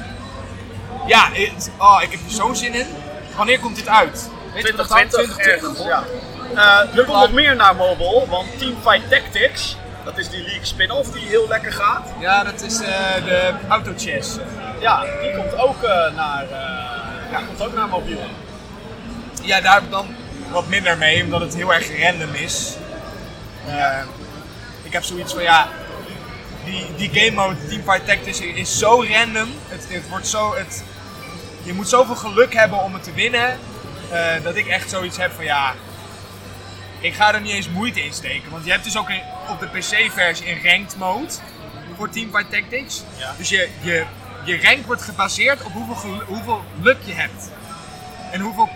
ja, oh, ik heb er zo'n zin in. Wanneer komt dit uit? Weet je dat dan? 2020 ergens, ja. Eh, er komt nog meer naar mobile, want Teamfight Tactics, dat is die League spin-off die heel lekker gaat. Ja, dat is eh, de autochess. Ja, die komt ook eh, naar, ja, komt ook naar mobiel. Ja, daar heb ik dan wat minder mee, omdat het heel erg random is. Ik heb zoiets van, ja, die, die game mode Teamfight Tactics is zo random. Het, het wordt zo, het, je moet zoveel geluk hebben om het te winnen, eh, dat ik echt zoiets heb van, ja, ik ga er niet eens moeite in steken. Want je hebt dus ook een- op de PC-versie een ranked mode voor Teamfight Tactics. Ja. Dus je, je, je rank wordt gebaseerd op hoeveel, hoeveel luk je hebt. En hoeveel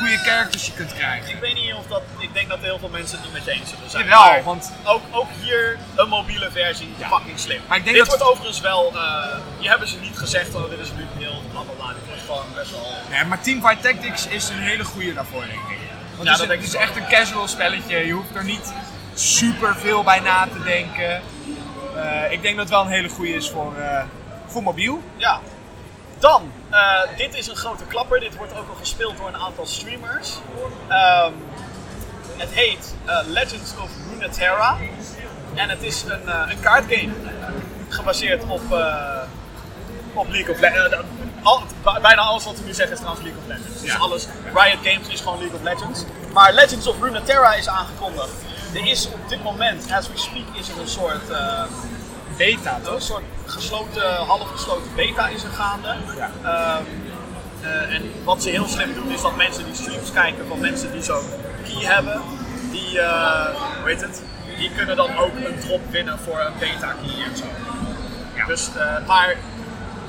goede characters je kunt krijgen. Ik weet niet of dat, ik denk dat heel veel mensen het niet met je eens zullen zijn. Jawel, maar want ook, ook hier een mobiele versie, fucking slim. Maar ik denk dit dat- wordt overigens wel, eh hier hebben ze niet gezegd, oh dit is heel bla bla bla, dit wordt gewoon best wel... Nee, maar Teamfight Tactics is een hele goede daarvoor, denk ik. Want Ja, het, dat is, het is echt een casual spelletje. Je hoeft er niet super veel bij na te denken. Eh, ik denk dat het wel een hele goede is voor, eh, voor mobiel. Ja. Dan, eh, dit is een grote klapper. Dit wordt ook al gespeeld door een aantal streamers. Ehm, het heet eh, Legends of Runeterra. En het is een, eh, een kaartgame. Gebaseerd op, op League of Legends. al, bijna alles wat we nu zeggen is trouwens League of Legends. Dus Ja. alles, Riot Games is gewoon League of Legends. Maar Legends of Runeterra is aangekondigd. Er is op dit moment, as we speak, is er een soort... Beta, een soort gesloten, halfgesloten beta is er gaande. Ja. Ehm, eh, en wat ze heel slim doen is dat mensen die streams kijken van mensen die zo'n key hebben, die, eh, hoe heet het, die kunnen dan ook een drop winnen voor een beta key en zo. Dus, eh, maar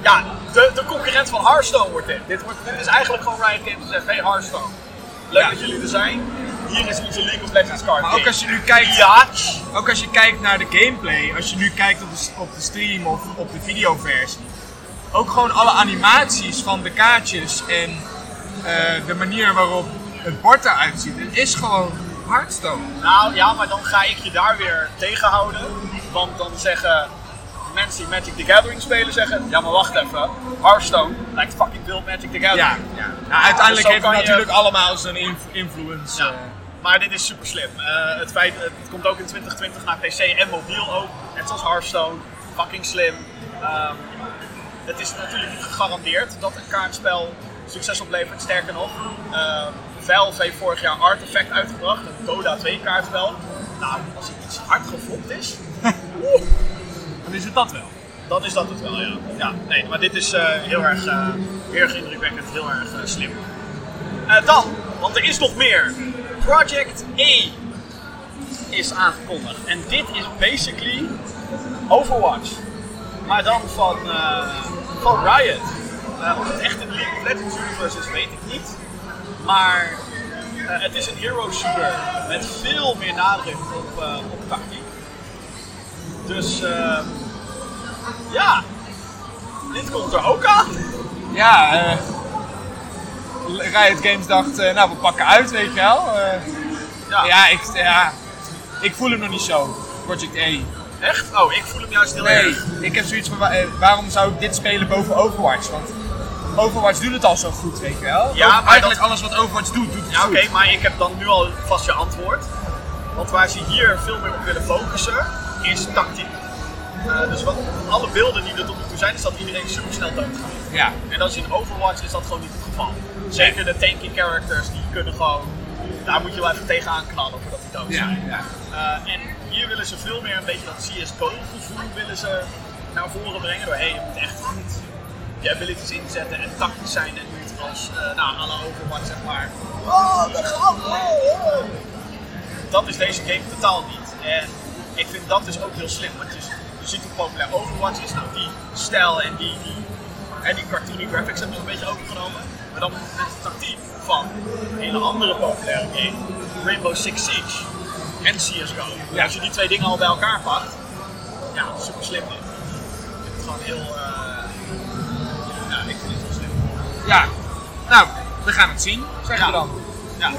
ja, de, de concurrent van Hearthstone wordt dit. Dit, wordt, dit is eigenlijk gewoon Riot Games die zegt, hey Hearthstone, leuk Ja. dat jullie er zijn. Hier is onze League of Legends card Maar ook als je nu kijkt, Ja, ook als je kijkt naar de gameplay, als je nu kijkt op de, op de stream of op de videoversie, ook gewoon alle animaties van de kaartjes en eh, de manier waarop het bord eruit ziet, het is gewoon Hearthstone. Nou ja, maar dan ga ik je daar weer tegenhouden. Want dan zeggen mensen die Magic the Gathering spelen, zeggen: Ja, maar wacht even, Hearthstone lijkt fucking veel Magic the Ja, Gathering. ja. Nou, uiteindelijk Dus heeft het je- natuurlijk allemaal zijn inf- influence. Ja. eh. Maar dit is super slim. Eh, het, feit, het komt ook in 2020 naar PC en mobiel ook. Net zoals Hearthstone. Fucking slim. Ehm, het is natuurlijk niet gegarandeerd dat een kaartspel succes oplevert. Sterker nog, ehm, Valve heeft vorig jaar Artifact uitgebracht. Een Dota 2 kaartspel. Nou, als het iets hard geflopt is, dan is het dat wel. dan is dat het wel, ja. ja nee, maar dit is eh, heel, erg, eh, heel erg indrukwekkend, heel erg eh, slim. Eh, dan, want er is nog meer. Project A is aangekondigd. En dit is basically Overwatch. Maar dan van, eh, van Riot. Eh, of het echt een League of universe is, weet ik niet. Maar eh, het is een hero shooter met veel meer nadruk op, op tactiek. Dus eh, ja, dit komt er ook aan. Ja, eh Riot Games dacht, eh, nou we pakken uit, weet je wel. Eh, Ja, ja, ik, ja, ik voel hem nog niet zo, Project A. echt? Oh, ik voel hem juist heel Nee, erg. ik heb zoiets van, eh, waarom zou ik dit spelen boven Overwatch? Want Overwatch doet het al zo goed, weet je wel. Ja, Eigenlijk dat- alles wat Overwatch doet, doet het Ja, oké, maar ik heb dan nu al vast je antwoord. Want waar ze hier veel meer op willen focussen, is tactiek. Dus wat, alle beelden die er tot nu toe zijn, is dat iedereen super snel doodgaat. Ja, En dat is in Overwatch is dat gewoon niet het geval. Zeker de tanky characters, die kunnen gewoon... Daar moet je wel even tegenaan knallen voordat die dood ja, zijn. ja. Eh, en hier willen ze veel meer een beetje dat CSGO-gevoel willen ze naar voren brengen. Door hey, je moet echt goed je abilities inzetten en tactisch zijn en niet Zoals uh, nou, alle Overwatch, zeg maar. Oh! Oh. Dat is deze game totaal niet. En ik vind dat dus ook heel slim. Want je, je ziet hoe populair Overwatch is. Nou, die stijl en die, die, en die cartoony graphics hebben ze een beetje overgenomen. Maar dan met het tactiek van een hele andere populaire game, Rainbow Six Siege en CSGO. Ja. Als je die twee dingen al bij elkaar pakt, ja, super slim dit. Ik vind het gewoon heel, uh, ja, ik vind het heel slim. Ja, nou, we gaan het zien, zeg je dan. Ja.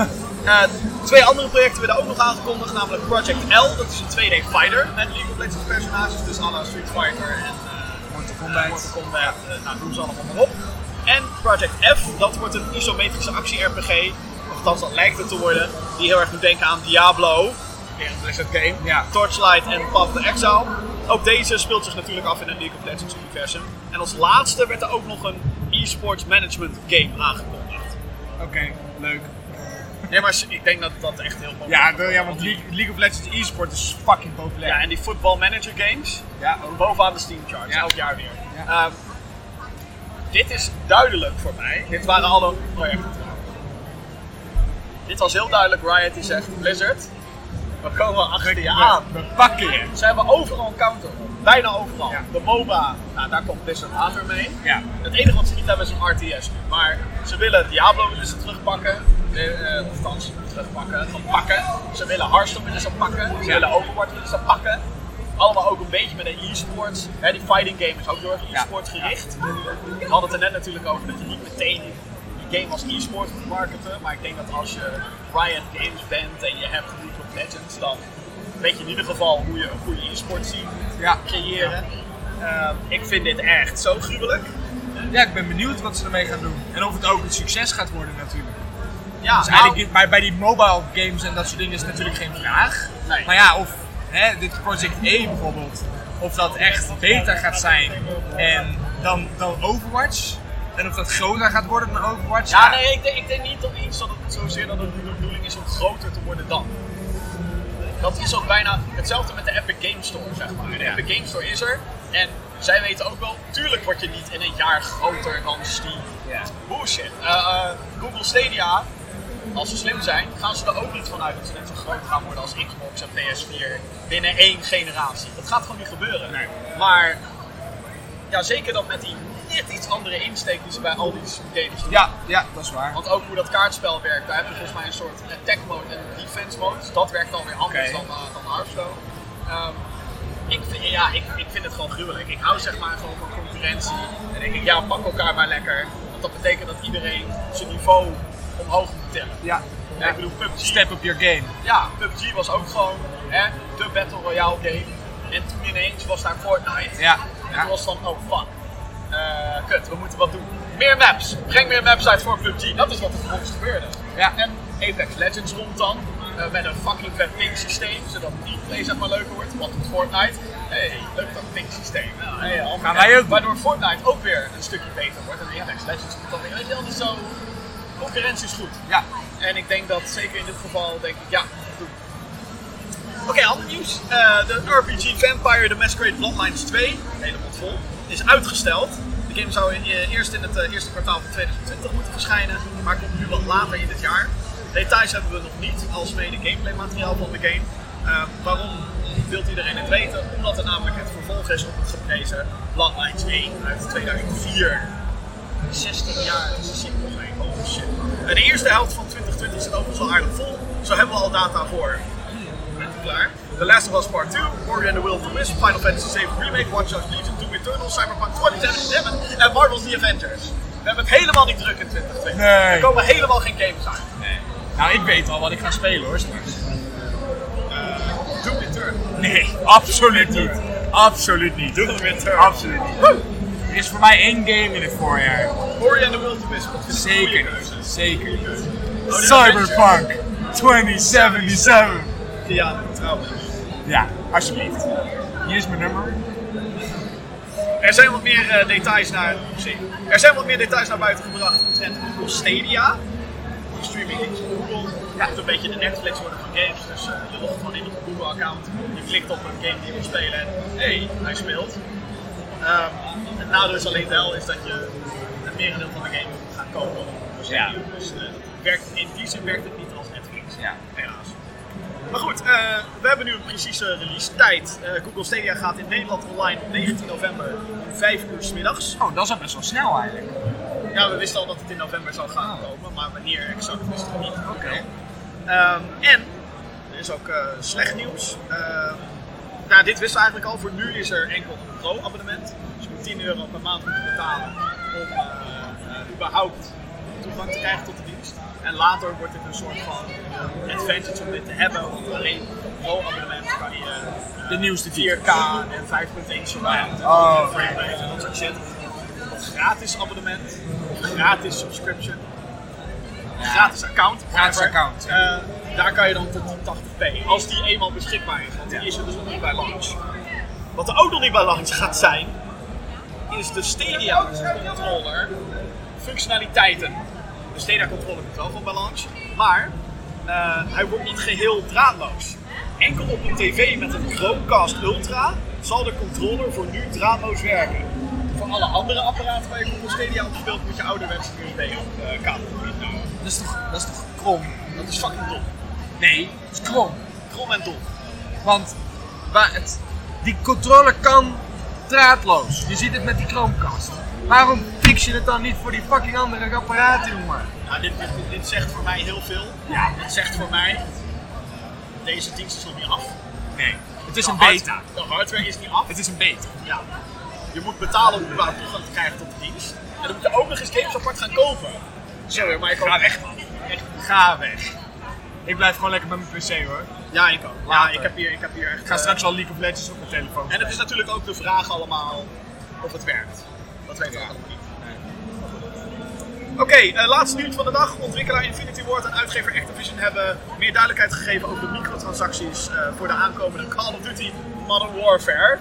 Uh, twee andere projecten werden ook nog aangekondigd, namelijk Project L, dat is een 2D fighter met League of Legends personages, dus alle Street Fighter en uh, Mortal Kombat. Mortal Kombat, nou doen ze allemaal maar op. En Project F, dat wordt een isometrische actie-RPG, of althans dat lijkt het te worden, die heel erg doet denken aan Diablo, weer een Blizzard game, ja. Torchlight en Path of Exile. Ook deze speelt zich natuurlijk af in een League of Legends universum. En als laatste werd er ook nog een e-sports management game aangekondigd. Oké, leuk. Nee, maar ik denk dat dat echt heel populair Ja, ja want League, League of Legends e-sport is fucking populair. Ja, en die football manager games, Ja, bovenaan de Steam charts, Ja. elk jaar weer. Ja. Ehm, dit is duidelijk voor mij. Dit waren alle projecten. Dit was heel duidelijk. Riot die zegt: Blizzard, we komen achter je aan. We pakken je. Ze hebben overal een counter. op. Bijna overal. Ja. De MOBA, nou, daar komt Blizzard later mee. Ja. Het enige wat ze niet hebben is een RTS nu. Maar ze willen Diablo willen ze terugpakken. Eh, eh, althans, terugpakken, van pakken. Ze willen Hearthstone willen ze pakken. Ze Ja. willen Overwatch willen ze pakken. Allemaal ook een beetje met de e-sports. Hè, die fighting game is ook heel erg e-sports gericht. We hadden het er net natuurlijk over dat je niet meteen die game als e-sport moet marketen. Maar ik denk dat als je Riot Games bent en je hebt League of Legends, dan weet je in ieder geval hoe je een goede e-sport scene moet Ja. creëren. Ehm, ik vind dit echt zo gruwelijk. Ja, ik ben benieuwd wat ze ermee gaan doen. En of het ook een succes gaat worden natuurlijk. Ja, Dus nou, eigenlijk bij, bij die mobile games en dat soort dingen is natuurlijk geen vraag. Nee. Maar ja, of hè, dit Project E bijvoorbeeld, of dat echt beter gaat zijn en dan, dan Overwatch. En of dat groter gaat worden dan Overwatch. Ja, nee, ik denk, ik denk niet dat iets dat het zozeer dat het de bedoeling is om groter te worden dan. Dat is ook bijna hetzelfde met de Epic Game Store, zeg maar. De Ja. Epic Game Store is er en zij weten ook wel, tuurlijk word je niet in een jaar groter dan Steam. Ja. Bullshit. Eh, eh, Google Stadia, als ze slim zijn, gaan ze er ook niet vanuit dat ze net zo groot gaan worden als Xbox en PS4 binnen één generatie. Dat gaat gewoon niet gebeuren. Nee. Maar ja, zeker dat met die net iets andere insteek die ze bij al die games doen. Ja, ja, dat is waar. Want ook hoe dat kaartspel werkt, daar heb je volgens mij een soort attack mode en defense mode. Dus dat werkt alweer anders Oké. dan, uh, dan Hearthstone. Ehm, ik, vind, ja, ik, ik vind het gewoon gruwelijk. Ik hou zeg maar gewoon van concurrentie. En denk ik, ja, pak elkaar maar lekker. Want dat betekent dat iedereen zijn niveau omhoog moet tillen. Ja. Ja, ik bedoel, PUBG, Step up your game. ja, PUBG was ook gewoon hè, de Battle Royale game. En toen ineens was daar Fortnite. Ja. En ja. toen was van, oh fuck. Eh, kut, we moeten wat doen. Meer maps. Breng meer maps uit voor PUBG. Dat is wat er vervolgens gebeurde. Ja. En Apex Legends komt dan. eh, met een fucking vet ping systeem. Zodat die play zeg maar leuker wordt. Wat doet Fortnite? hey, leuk dat ping systeem. Nou, hey, Gaan wij ook. Waardoor Fortnite ook weer een stukje beter wordt. En Apex Legends komt dan weer. Weet je wel, zo... Concurrentie is goed. Ja. En ik denk dat zeker in dit geval, denk ik, ja, doen. Oké, ander nieuws. Eh, de RPG Vampire The Masquerade Bloodlines 2, helemaal vol, is uitgesteld. De game zou in- eh, eerst in het eh, eerste kwartaal van 2020 moeten verschijnen, maar komt nu wat later in dit jaar. Details hebben we nog niet, als mede gameplay materiaal van de game. Eh, waarom wilt iedereen het weten? Omdat het namelijk het vervolg is op het geprezen Bloodlines 1 uit 2004. 16 jaar is de sequel mee. Holy shit. Eerste helft van 2020 zit overigens al aardig vol. Zo hebben we al data voor. Bent u klaar? The Last of Us Part 2, Ori and the Will of the Wisp, Final Fantasy VII Remake, Watch Dogs Legion 2 Eternal, Cyberpunk 2077 en Marvel's The Avengers. We hebben het helemaal niet druk in 2020. Nee. Er komen helemaal geen games uit. Nee. Nou, ik weet al wat ik ga spelen hoor straks. Doom Eternal. Nee, absoluut niet. Absoluut niet. Doom Eternal. Absoluut niet. Er is voor mij één game in het voorjaar. Ori and the Will of the Wisp. Dat vind ik een goede Zeker niet. Zeker niet. Oh, Cyberpunk 2077. Ja, trouwens. Ja, alsjeblieft. Hier is mijn nummer. Er zijn wat meer eh, details naar. Er zijn wat meer details naar buiten gebracht omtrent Google Stadia. Die streaming dienst van Google. Ja, moet een beetje de Netflix worden van games. Dus eh, je logt gewoon in op een Google account. Je klikt op een game die je wil spelen en hé, hey, hij speelt. Ehm, het nadeel is alleen wel is dat je het merendeel van de game gaat kopen op Google Stadia. Dus het werkt, in die zin werkt het niet als Netflix. Ja. Helaas. Maar goed, eh, we hebben nu een precieze release tijd. Eh, Google Stadia gaat in Nederland online op 19 november om 5 uur 's middags. Oh, dat is al best wel snel eigenlijk. Ja, we wisten al dat het in november zou gaan komen, maar wanneer exact wisten we niet. Oké. Ehm, en er is ook slecht nieuws. Ehm, nou, dit wisten we eigenlijk al. Voor nu is er enkel een pro-abonnement. Dus je moet 10 euro per maand moeten betalen om eh, eh, überhaupt toegang te krijgen tot de dienst. En later wordt dit een soort van advantage om dit te hebben. Want alleen pro-abonnement kan je eh, De nieuwste 4K en 5.1 surround en Oh. en dat soort shit. Gratis abonnement, gratis subscription, gratis account. Gratis account. Eh, daar kan je dan tot 1080p, als die eenmaal beschikbaar is. Want die is er dus nog niet bij launch. Wat er ook nog niet bij launch gaat zijn, is de Stadia controller functionaliteiten. De Stadia controller komt wel van bij launch, maar eh, hij wordt niet geheel draadloos. Enkel op een tv met een Chromecast Ultra zal de controller voor nu draadloos werken. Voor alle andere apparaten waar je Google Stadia op speelt, moet je ouderwetse USB-kabel inhouden. Dat is toch, dat is toch krom? Dat is fucking dom. Nee, dat is krom. Krom en dom. Want waar het, die controller kan draadloos. Je ziet het met die Chromecast. Waarom fix je het dan niet voor die fucking andere apparaten, jongen? Nou, dit, dit, dit zegt voor mij heel veel. Ja. Dit zegt voor mij, deze dienst is nog niet af. Nee, het is De een hard- beta. De hardware is niet af. Het is een beta. Ja. Je moet betalen om überhaupt toegang te krijgen tot de dienst. En dan moet je ook nog eens games apart gaan kopen. Sorry, maar ik Ga weg, man. Echt, Ga weg. Ik blijf gewoon lekker met mijn PC hoor. ja, ik ook. Ja, ik heb hier, ik heb hier echt... Ik ga eh, straks al League of Legends op mijn telefoon. En het is natuurlijk ook de vraag allemaal of het werkt. Dat weten we allemaal niet. Oké, eh, laatste nieuws van de dag. Ontwikkelaar Infinity Ward en uitgever Activision hebben meer duidelijkheid gegeven over de microtransacties eh, voor de aankomende Call of Duty Modern Warfare.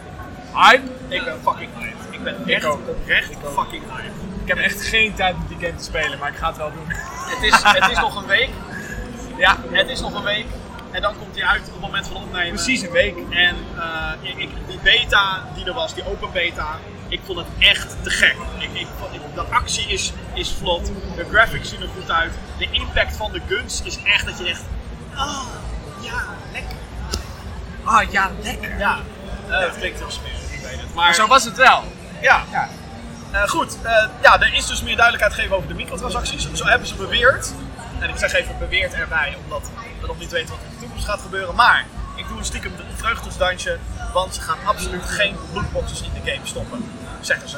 Hype? Ik ben fucking hyped. Ik ben echt oprecht fucking hyped. Ik heb echt geen tijd om die game te spelen, maar ik ga het wel doen. Het is, het is nog een week. Ja, Het is nog een week. En dan komt hij uit op het moment van opnemen. precies een week. En eh, ik, ik- die beta die er was, die open beta, ik vond het echt te gek. Ik, de actie is, is vlot, de graphics zien er goed uit, de impact van de guns is echt dat je echt, ah, ja, lekker. Ah ja, lekker. Ja, eh, het klinkt heel smerig, ik weet het. Maar Maar zo was het wel. ja, Ja. Eh, goed, eh, ja, er is dus meer duidelijkheid gegeven over de microtransacties. Zo hebben ze beweerd. En ik zeg even beweerd erbij, omdat we nog niet weten wat er in de toekomst gaat gebeuren. Maar ik doe een stiekem een vreugdesdansje, want ze gaan absoluut geen lootboxes in de game stoppen, zeggen ze.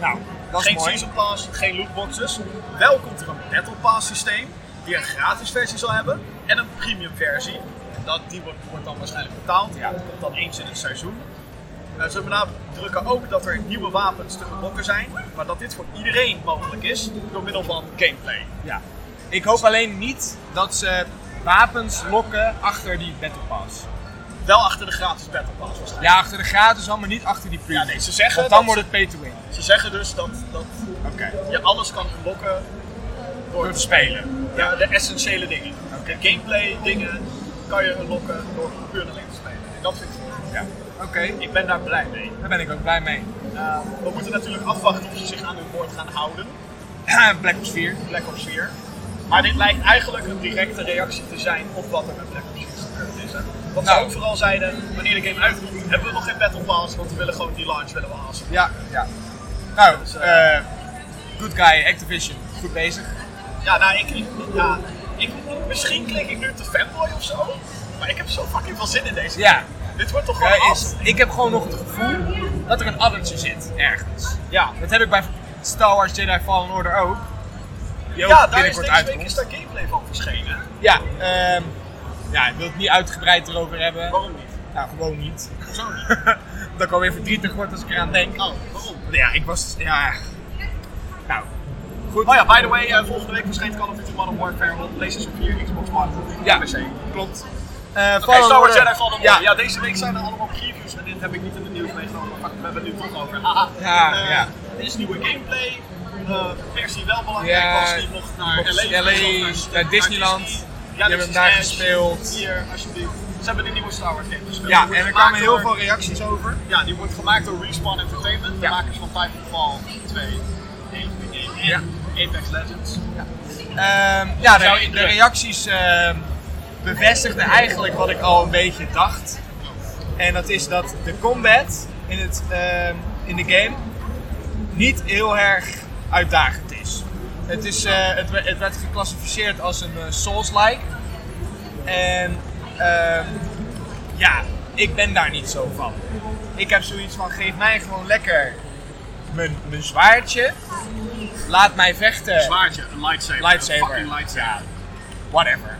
Nou, dat is Geen mooi. season pass, geen lootboxes. Wel komt er een battle pass systeem, die een gratis versie zal hebben en een premium versie. Dat, die wordt, wordt dan waarschijnlijk betaald. Ja, dat komt dan eens in het seizoen. Eh, ze benadrukken ook dat er nieuwe wapens te unlocken zijn, maar dat dit voor iedereen mogelijk is door middel van gameplay. Ja. Ik hoop alleen niet dat ze wapens lokken achter die Battle Pass. Wel achter de gratis battle pass waarschijnlijk. Ja, achter de gratis al, maar niet achter die premium. Ja, nee, ze zeggen, Want dan dat- wordt het pay to win. Ze zeggen dus dat, dat Oké. je alles kan unlocken door Door te spelen. Ja, de essentiële dingen. De gameplay dingen kan je unlocken door puur en alleen te spelen. En dat vind ik goed. Ja. Oké, Ik ben daar blij mee. daar ben ik ook blij mee. Uh, we moeten natuurlijk afwachten of ze zich aan hun woord gaan houden. Black Ops 4. Black Ops 4. Maar dit lijkt eigenlijk een directe reactie te zijn op wat er met Black Ops 4 gebeurd is. Hè? Want ze Nou. ook vooral zeiden, wanneer de game uitkomt, hebben we nog geen Battle Pass, want we willen gewoon die launch willen we hassen. Ja, ja. Nou, Dus, eh, eh, good guy, Activision. Goed bezig. Ja, nou, ik, ja, ik, misschien klink ik nu te fanboy of zo, maar ik heb zo fucking veel zin in deze Ja. Dit wordt toch gewoon Ja, is, ik heb gewoon nog het gevoel dat er een addertje zit, ergens. Ja, Dat heb ik bij Star Wars Jedi Fallen Order ook. Die ook ja daar is deze week is daar gameplay van verschenen. Ja, ehm, ja, ik wil het niet uitgebreid erover hebben. Waarom niet? Nou, gewoon niet. Hoezo niet? dat ik alweer verdrietig word als ik eraan denk. Oh, waarom? Ja, ik was. Ja. Nou, goed. Oh ja, by the way, eh, volgende week verschijnt Call of Duty Modern Warfare op PlayStation 4, Xbox One, Ja. PC. klopt. Eh Oké, Star Wars Jedi Fallen Ja. Ja, deze week zijn er allemaal previews en dit heb ik niet in de nieuws meegenomen. Maar we hebben het nu toch over. Haha. Ja, Eh, ja. Dit is nieuwe gameplay. Eh versie wel belangrijk Ja, was die mocht naar LA, LA, naar Disneyland. Disney. Die hebben hem daar gespeeld. Hier, alsjeblieft. Ze hebben de nieuwe Star Wars game gespeeld. ja en er kwamen heel door- veel reacties over. Ja, die wordt gemaakt door Respawn Entertainment, de Ja. makers van Titanfall 2, 1 en Ja. Apex Legends. Ehm, ja, de, de reacties ehm, bevestigden eigenlijk wat ik al een beetje dacht. En dat is dat de combat in, het, ehm, in de game niet heel erg uitdagend is. Het, is eh, het, het werd geclassificeerd als een eh, Souls-like. En ehm, ja, ik ben daar niet zo van. Ik heb zoiets van, geef mij gewoon lekker mijn, mijn zwaardje. Laat mij vechten. Zwaardje, een lightsaber. Lightsaber. Een fucking lightsaber. Ja, whatever,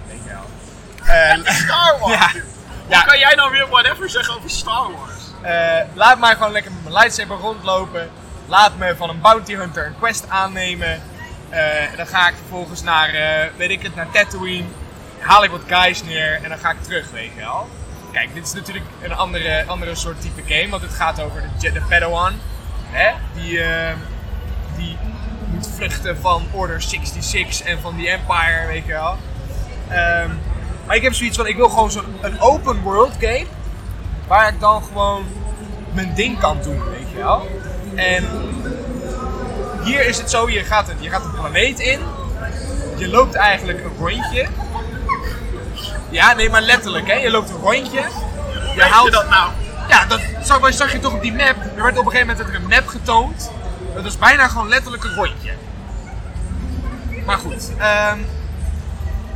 Star Wars! Ja. Hoe Ja. kan jij nou weer whatever zeggen over Star Wars? eh, laat mij gewoon lekker met mijn lightsaber rondlopen. Laat me van een bounty hunter een quest aannemen. Eh, dan ga ik vervolgens naar, eh, weet ik het, naar Tatooine. Haal ik wat guys neer en dan ga ik terug, weet je wel. Kijk, dit is natuurlijk een andere, andere soort type game, want het gaat over de, de Padawan. Hè? Die, eh, die moet vluchten van Order 66 en van the Empire, weet je wel. Ehm, maar ik heb zoiets van, ik wil gewoon zo'n een open world game. Waar ik dan gewoon mijn ding kan doen, weet je wel. En hier is het zo, je gaat een, je gaat een planeet in. Je loopt eigenlijk een rondje. Ja, nee, maar letterlijk, hè. Je loopt een rondje. Je haalt je dat nou? ja, dat zag, zag je toch op die map. Er werd op een gegeven moment werd er een map getoond. Dat is bijna gewoon letterlijk een rondje. Maar goed. ehm,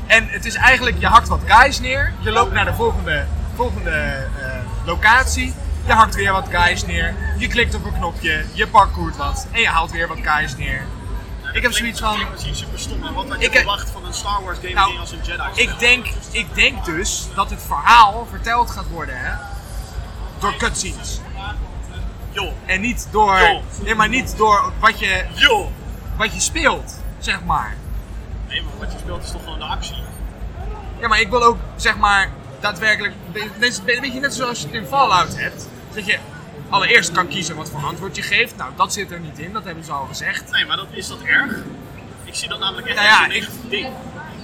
en het is eigenlijk, je hakt wat guys neer. Je loopt naar de volgende, volgende eh, locatie. Je hakt weer wat guys neer. Je klikt op een knopje. Je parkourt wat. En je haalt weer wat guys neer. Ik heb zoiets van... Misschien super stom, maar wat had je verwacht van een Star Wars game Nou, als een Jedi Ik denk, ik denk dus dat het verhaal verteld gaat worden hè, door cutscenes. Joh, En niet door, nee, maar niet door wat je, joh! wat je speelt, zeg maar. Nee, maar wat je speelt is toch gewoon de actie? Ja, maar ik wil ook, zeg maar, daadwerkelijk, is een beetje net zoals je het in Fallout hebt. Dat je allereerst kan kiezen wat voor antwoord je geeft. Nou, dat zit er niet in, dat hebben ze al gezegd. Nee, maar dat, is dat erg? Ik zie dat namelijk echt Nou ja, als een ding.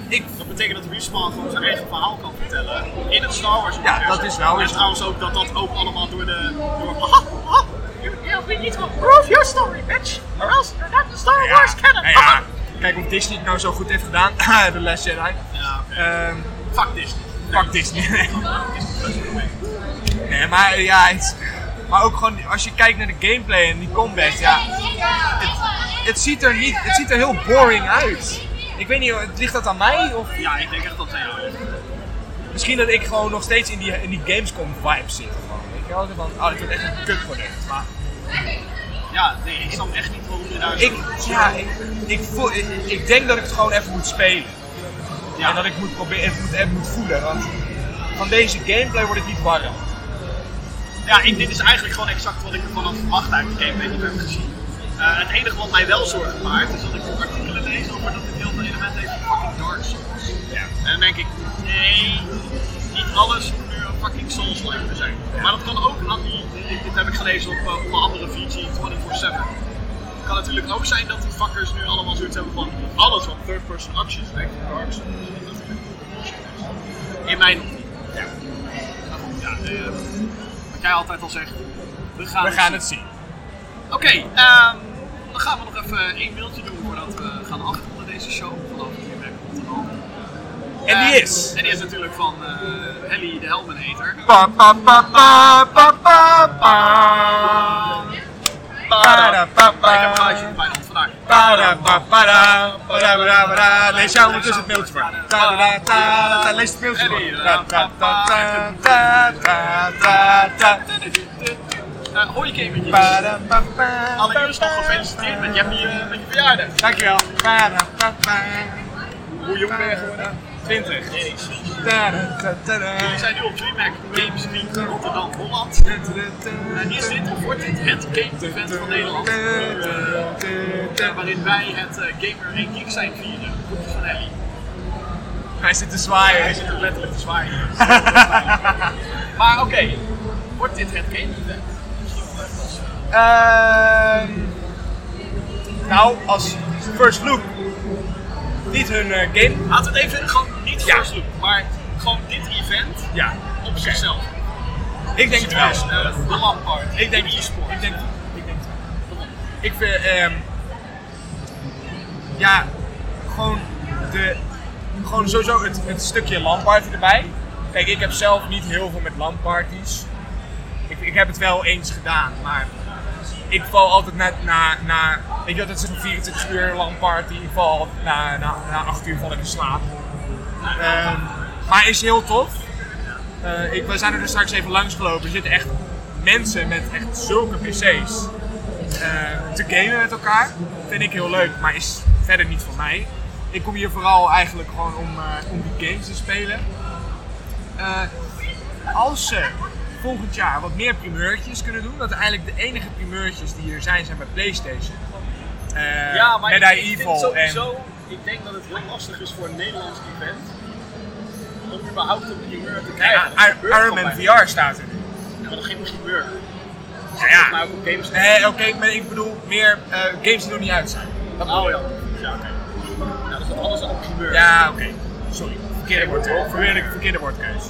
Ik, Dat betekent dat Respawn gewoon zijn eigen verhaal kan vertellen in het Star Wars Ja, dat is wel- En trouwens ook dat dat ook allemaal door de... Door, aha, aha, you, yeah, we need to prove your story, bitch. Or else you're not Star ja, Wars canon. nou ja, kijk of Disney het nou zo goed heeft gedaan, The Last Jedi. Ja. Ehm Fuck Disney. fuck Disney. Nee, maar ja, het, maar ook gewoon als je kijkt naar de gameplay en die combat, ja, het, het ziet er niet, het ziet er heel boring uit. Ik weet niet, ligt dat aan mij of Ja, ik denk echt dat zij jou misschien dat ik gewoon nog steeds in die, in die Gamescom vibe zit. Gewoon, Zo van, oh, dit wordt echt een kutproduct. Maar Ja, nee, ik snap echt niet waarom je daar zo... ik, ja, ik, ik, voel, ik, ik denk dat ik het gewoon even moet spelen. Ja. En dat ik moet proberen, het moet, even moet voelen. Want van deze gameplay word ik niet warm. Ja, ik, dit is eigenlijk gewoon exact wat ik ervan had verwacht uit de gameplay die we hebben gezien. Eh, het enige wat mij wel zorgen baart, is dat ik artikelen lees over dat dit heel veel elementen heeft van fucking Dark Souls. Ja. En dan denk ik, nee, niet alles hoeft nu een fucking Souls-like te zijn. Maar dat kan ook, aan die, dit, heb ik gelezen op uh, onder andere VG 24-7. Het kan natuurlijk ook zijn dat die fuckers nu allemaal zoiets hebben van alles wat third-person actions lijkt op Dark Souls. Dat het is. In mijn optiek. Ja. Maar goed, ja, eh, wat jij altijd al zegt, we gaan, We gaan zien. het zien. Oké, ehm, dan gaan we nog even één mailtje doen voordat we gaan afronden deze show. En die Eh, is. En die is natuurlijk van eh Helly de Helmenhater. Pa, pa, pa, pa, pa, pa, pa. Para, pa, pa. Ik heb een glaasje in mijn hand vandaag. Para, pa, para, para, para, para. Lees jou ondertussen het mailtje voor. Ta, ta, ta, ta. Lees het mailtje voor. Ta, ta, ta, ta, ta, ta, ta, ta. Eh, hoi Allereerst nog pa, gefeliciteerd met je, met verjaardag. Dankjewel. Hoe jong ben je geworden? 20. Jezus. Ta, ta, ta, ta. Jullie zijn nu op DreamHack Games Week Rotterdam, Holland. En is dit of wordt dit het game event van Nederland? Eh, ta. waarin wij het eh, Gamer en Geek zijn vieren. Van Helly. Hij zit te Hij zwaaien. zit ook letterlijk te zwaaien. maar oké, wordt dit het game event? Eh, Ehm, nou, als first look niet hun eh, game. Laten we het even gewoon niet Ja. look, maar gewoon dit event Ja, op zichzelf. ik denk het wel. Eh, de Lampard, Ik denk e-sport. Ik denk het. Ik denk het. Ik vind, ehm, ja, gewoon, de, gewoon sowieso het, het stukje LAN-party erbij. Kijk, ik heb zelf niet heel veel met LAN-parties. Ik, ik heb het wel eens gedaan, maar ik val altijd net na, na weet je wat, het is een 24 uur LAN-party. Ik val na, na, na 8 uur val ik in slaap. Ehm, maar is heel tof. Eh, ik, we zijn er dus straks even langs gelopen. Er zitten echt mensen met echt zulke PC's eh, te gamen met elkaar. Vind ik heel leuk, maar is verder niet voor mij. Ik kom hier vooral eigenlijk gewoon om, eh, om die games te spelen. Als ze volgend jaar wat meer primeurtjes kunnen doen, dat eigenlijk de enige primeurtjes die hier zijn, zijn bij PlayStation. Eh, Ja, maar met ik, ik sowieso, ik denk dat het heel lastig is voor een Nederlands event om überhaupt een primeur te en krijgen. ja, Ir- Iron Man VR staat er nu. Ja, maar nog geen primeur. Ja, ja. Maar ook op games. Nee, oké, maar ik bedoel meer eh, games die nog niet uit zijn. Dat Oh ja. Ja, oké. Ja, dat is wat anders dan een primeur. Ja, oké. Sorry. Verkeerde, woord, verkeerde, verkeerde woordkeus.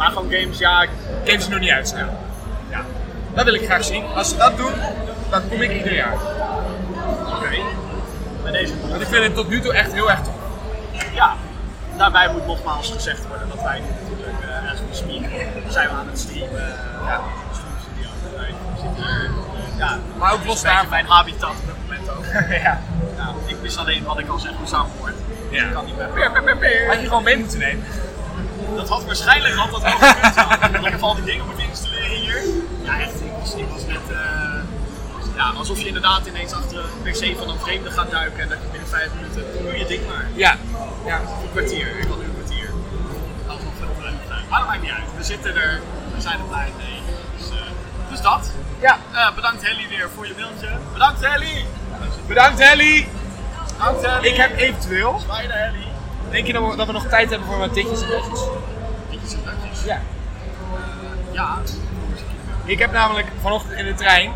Maar gewoon games, ja. Games die nog niet uit zijn. Ja. Dat wil ik graag zien. Als ze dat doen, dan kom ik ieder jaar. Oké. Bij deze. Want ik vind het tot nu toe echt heel erg tof. Ja. Daarbij moet nogmaals gezegd worden dat wij nu natuurlijk, uh, as we speak, zijn we aan het streamen. Ja. Zitten hier. eh, ja. Maar ook Het los daarvan. mijn habitat op dit moment ook. ja. Ja, ik wist alleen wat ik al zeg hoe samenwoord. Ja. Ik kan niet meer. Had je gewoon mee moeten nemen. Dat had waarschijnlijk altijd wel gekund. ja. In ieder geval die dingen moeten installeren hier. Ja, echt. Ik was, ik was net. eh, ja, alsof je inderdaad ineens achter een PC van een vreemde gaat duiken en dat je binnen vijf minuten. Doe je ding maar. Ja. Ja. Een kwartier. Ik had nu een kwartier. Dat was nog veel leuk. Maar dat maakt niet uit. We zitten er. We zijn er blij mee. Dus, eh, dus dat. Ja. Eh, bedankt Helly weer voor je mailtje. Bedankt Helly! Bedankt Helly. Bedankt Helly! Ik heb eventueel. Zwaai naar Helly. Denk je dat we, dat we nog tijd hebben voor wat ditjes en datjes? Ditjes en datjes. Ja. Ja. Ik heb namelijk vanochtend in de trein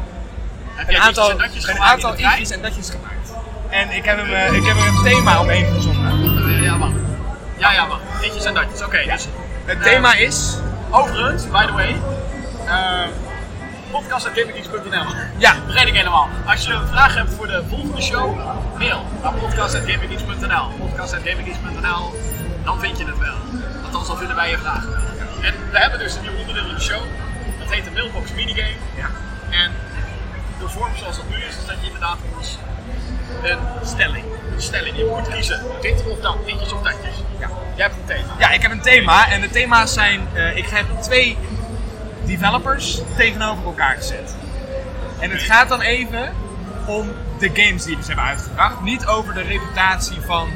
Heb een aantal, ditjes en datjes een gemaakt in en datjes gemaakt. En ik heb, hem, eh, ik heb er een thema omheen gezonden. Eh, Ja, wacht. Ja, ja, wacht. Ditjes en datjes. Oké, dus Het thema is. overigens, by the way, uh, podcast.gaminggeeks.nl. Ja. Vergeet ik helemaal. Als je een vraag hebt voor de volgende show, mail naar podcast.gaminggeeks.nl. Podcast.gaminggeeks.nl, dan vind je het wel. Althans, dan vinden wij je vragen. En we hebben dus een nieuw onderdeel in de show. Dat heet de Mailbox Minigame. Ja. En de vorm zoals dat nu is, is dat je inderdaad ons een stelling, een stelling, je moet kiezen. Dit of dat, ditjes of datjes. Ja. Jij hebt een thema. Ja, ik heb een thema en de thema's zijn, eh, ik heb twee developers tegenover elkaar gezet. En het gaat dan even om de games die ze hebben uitgebracht, niet over de reputatie van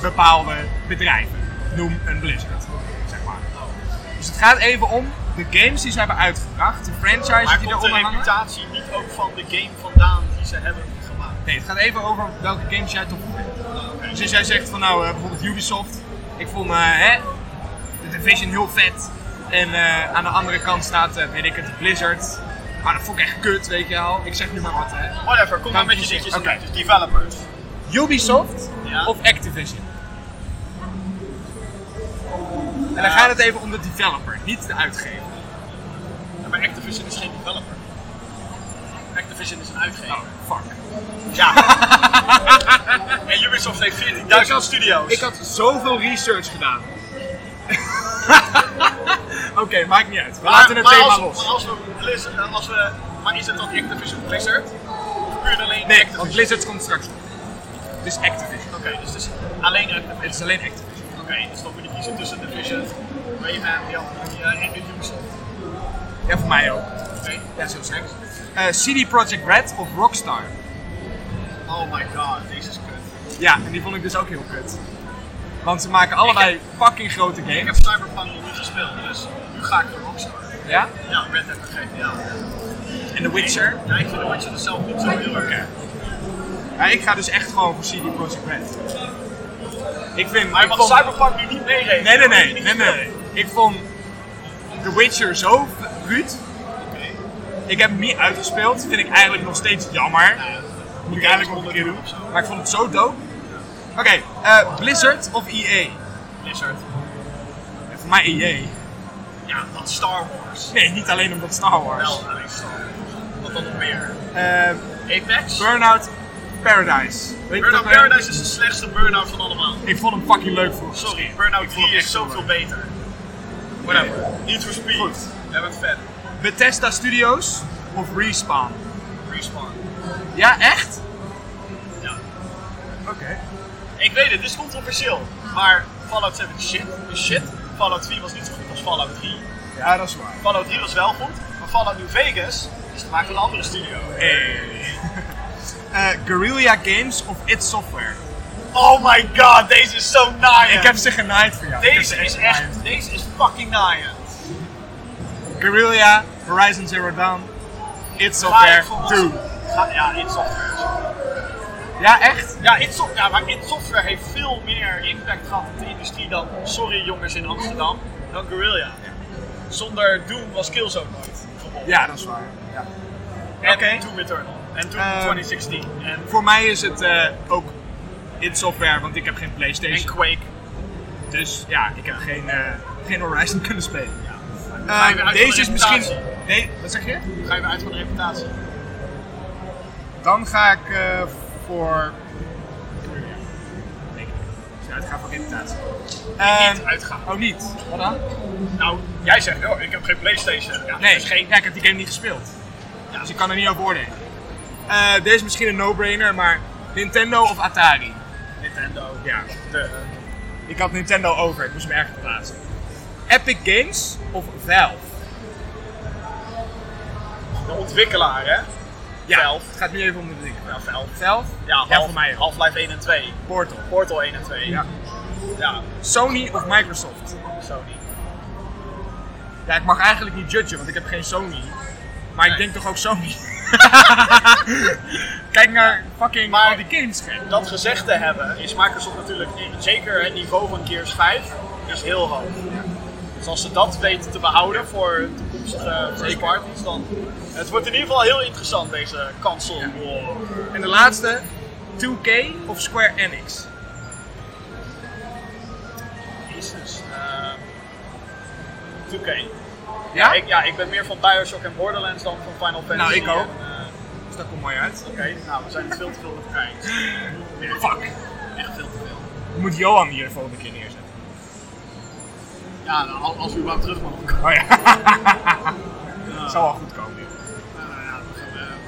bepaalde bedrijven. Noem een Blizzard, zeg maar. Dus het gaat even om de games die ze hebben uitgebracht, de franchises Maar die de eronder hangen. reputatie niet ook van de game vandaan die ze hebben gemaakt? Nee, het gaat even over welke games jij tof vindt. Dus als jij zegt van nou, eh, bijvoorbeeld Ubisoft. Ik vond eh, hè, de Division heel vet. En eh, aan de andere kant staat, eh, weet ik het, Blizzard. Maar dat vond ik echt kut, weet je wel. Ik zeg nu maar wat, hè. Whatever, kom maar met je datjes. Developers. Ubisoft Ja. of Activision? En dan gaat het even om de developer, niet de uitgever. Ja, maar Activision is geen developer. Activision is een uitgever. Oh, fuck. Ja. en Ubisoft heeft 14.000 studio's. Ik had zoveel research gedaan. Oké, maakt niet uit. We maar, laten het maar thema als, los. Maar als we Blizzard, eh, als we, maar is het dan Activision Blizzard? Of puur alleen Nee, Activision? want Blizzard komt straks nog. Het is Activision. Oké, dus het is alleen Activision. Het is alleen Activision. Oké, dus dan moet je kiezen tussen Division, Rayman, die andere, eh, en Ubisoft. Ja, voor mij ook. Oké, Ja, zo zeg Eh CD Projekt Red of Rockstar? Oh my god, deze is kut. Ja, en die vond ik dus ook heel kut. Want ze maken allebei fucking grote Ik heb games. Cyberpunk nog niet gespeeld, dus ga ik voor Rockstar. Ja? Ja, Red Dead gegeven. En The Witcher? Ja, ik vind de Witcher er zelf niet zo heel erg. Ja, ik ga dus echt gewoon voor CD Projekt Red. Ik vind... Maar ik vond- Cyberpunk nu niet meerekenen. Nee, nee, nee, nee, nee, nee. Ik vond The Witcher zo bruut. Oké. Ik heb hem niet uitgespeeld. Vind ik eigenlijk nog steeds jammer. Nou ja, Moet ik eigenlijk nog een keer doen. Maar ik vond het zo dope. Oké, eh, Blizzard of EA? Blizzard. En voor mij EA. Ja, dat Star Wars. Nee, niet alleen omdat Star Wars. Wel alleen Star Wars. Wat dan nog meer? Eh, Apex? Burnout. Paradise. Weet Burnout dat, eh, Paradise is de slechtste Burnout van allemaal. Ik vond hem fucking leuk vroeger. Sorry, Burnout Ik vond 3 hem is zoveel beter. Whatever. Need for Speed. Goed. Jij bent fan. Bethesda Studios of Respawn? Respawn. Ja, echt? Ja. Oké. Ik weet het, dit is controversieel. Maar Fallout 7 is shit. Is shit. Fallout 3 was niet zo goed Fallout 3. Ja, dat is waar. Fallout 3 was wel goed. Maar Fallout New Vegas is gemaakt door een andere studio. Hey. Eh, Guerrilla Games of id Software? Oh my god, deze is zo naaien. Ik heb ze genaaid voor jou. Deze ze is echt, deze is fucking naaien. Guerrilla, Horizon Zero Dawn, Ga Software, ik voor ons- 2. Ga- Ja, id Software. Ja, echt? Ja, id Software, ja, maar id Software heeft veel meer impact gehad op de industrie dan, sorry jongens in Amsterdam, dan Guerrilla. Zonder Doom was Killzone nooit. bijvoorbeeld. Ja, dat is waar. Ja. En. Doom Eternal. En Doom Ehm, 2016. En, Voor mij is het eh, ook id Software, want ik heb geen en Playstation. Quake. Dus ja, ik heb geen, eh, geen Horizon kunnen spelen. Eh, weer uit deze is misschien... Nee, wat zeg je? Ga je weer uit van de reputatie? Dan ga ik eh, voor... Ga voor reputatie. Niet Ehm, uitgaan. oh, niet? Wat dan? Nou, jij zegt, oh, ik heb geen Playstation. Ja, Nee, geen... ja, ik heb die game niet gespeeld. Ja. Dus ik kan er niet over oordelen. Eh, deze is misschien een no-brainer, maar Nintendo of Atari? Nintendo. Ja. De, Ik had Nintendo over, ik moest me ergens plaatsen. Epic Games of Valve? de ontwikkelaar, hè? Ja, het gaat nu even om de dingen. Ja. Valve? Ja, Ja, Half- voor mij. Half-Life 1 en 2. Portal. Portal 1 en 2. Ja. Ja, Sony of Microsoft? Sony. Ja, ik mag eigenlijk niet judgen, want ik heb geen Sony. Maar ik denk toch ook Sony. Kijk naar fucking Maar- al die games. Dat gezegd te hebben, is Microsoft natuurlijk, zeker het niveau van Gears 5, is heel hoog. Dus als ze dat weten te behouden voor toekomstige first parties, dan... Het wordt in ieder geval heel interessant, deze console war. En de laatste, 2K of Square Enix? Jezus. Ehm 2K. Ja? Ik, ja, ik ben meer van Bioshock en Borderlands dan van Final Fantasy. Nou, ik ook. en, eh, Dus dat komt mooi uit. Oké, nou, we zijn veel te veel met eens. Fuck. Echt veel te veel. Moet Johan hier de volgende keer neerzetten. Ja, nou, al- als we überhaupt terug mogen komen. Oh ja. Zal wel goed komen. dit.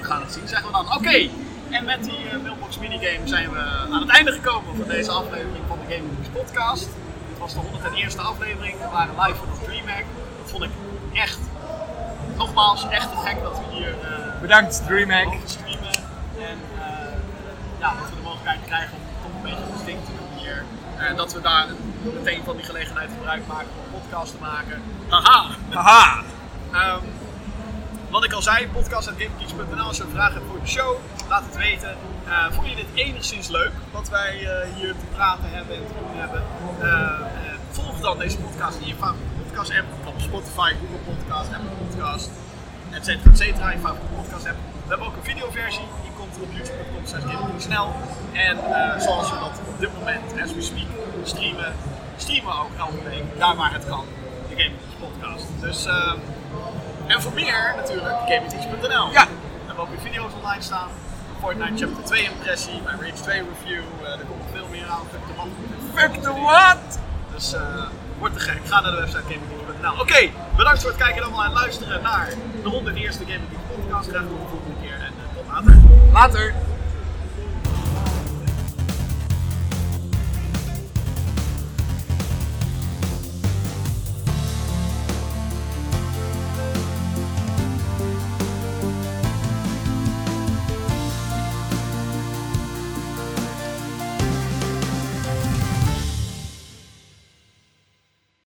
Gaan, het zien, zeggen we dan. Oké, en met die eh, mailbox minigame zijn we aan het einde gekomen van deze aflevering van de Gaming News podcast. Dit was de 101ste aflevering. We waren live vanaf DreamHack. Dat vond ik echt, nogmaals, echt te gek dat we hier eh Bedankt, DreamHack. streamen. En eh, ja, dat we de mogelijkheid krijgen om toch een beetje ding te doen hier. En dat we daar meteen van die gelegenheid gebruik maken om een podcast te maken. Haha! Haha. Ehm, wat ik al zei, podcast.gamegeeks.nl als je vraag hebt voor de show, laat het weten. Eh, vond je dit enigszins leuk, wat wij eh, hier te praten hebben en te doen hebben? Eh, volg dan deze podcast in je favoriete podcast app, op Spotify, Google Podcast, Apple Podcast, et cetera, et cetera, je favoriete podcast app. We hebben ook een videoversie, die komt op youtube.com gamegeeksnl. En eh, zoals we dat op dit moment, as we speak, streamen, streamen we ook elke week, daar waar het kan, de Gamegeeks podcast. Dus... ehm, en voor meer natuurlijk, gamingteach.nl. Ja. We hebben ook weer video's online staan. Fortnite Chapter 2 impressie, mijn Rage 2 review. eh, er komt nog veel meer aan. Fuck the man. Fuck the what? Dus eh wordt te gek. Ga naar de website gamingteach.nl. Oké, bedankt voor het kijken allemaal en luisteren naar de 101ste Gaming Geeks podcast. Graag tot de volgende keer en eh, tot later. Later.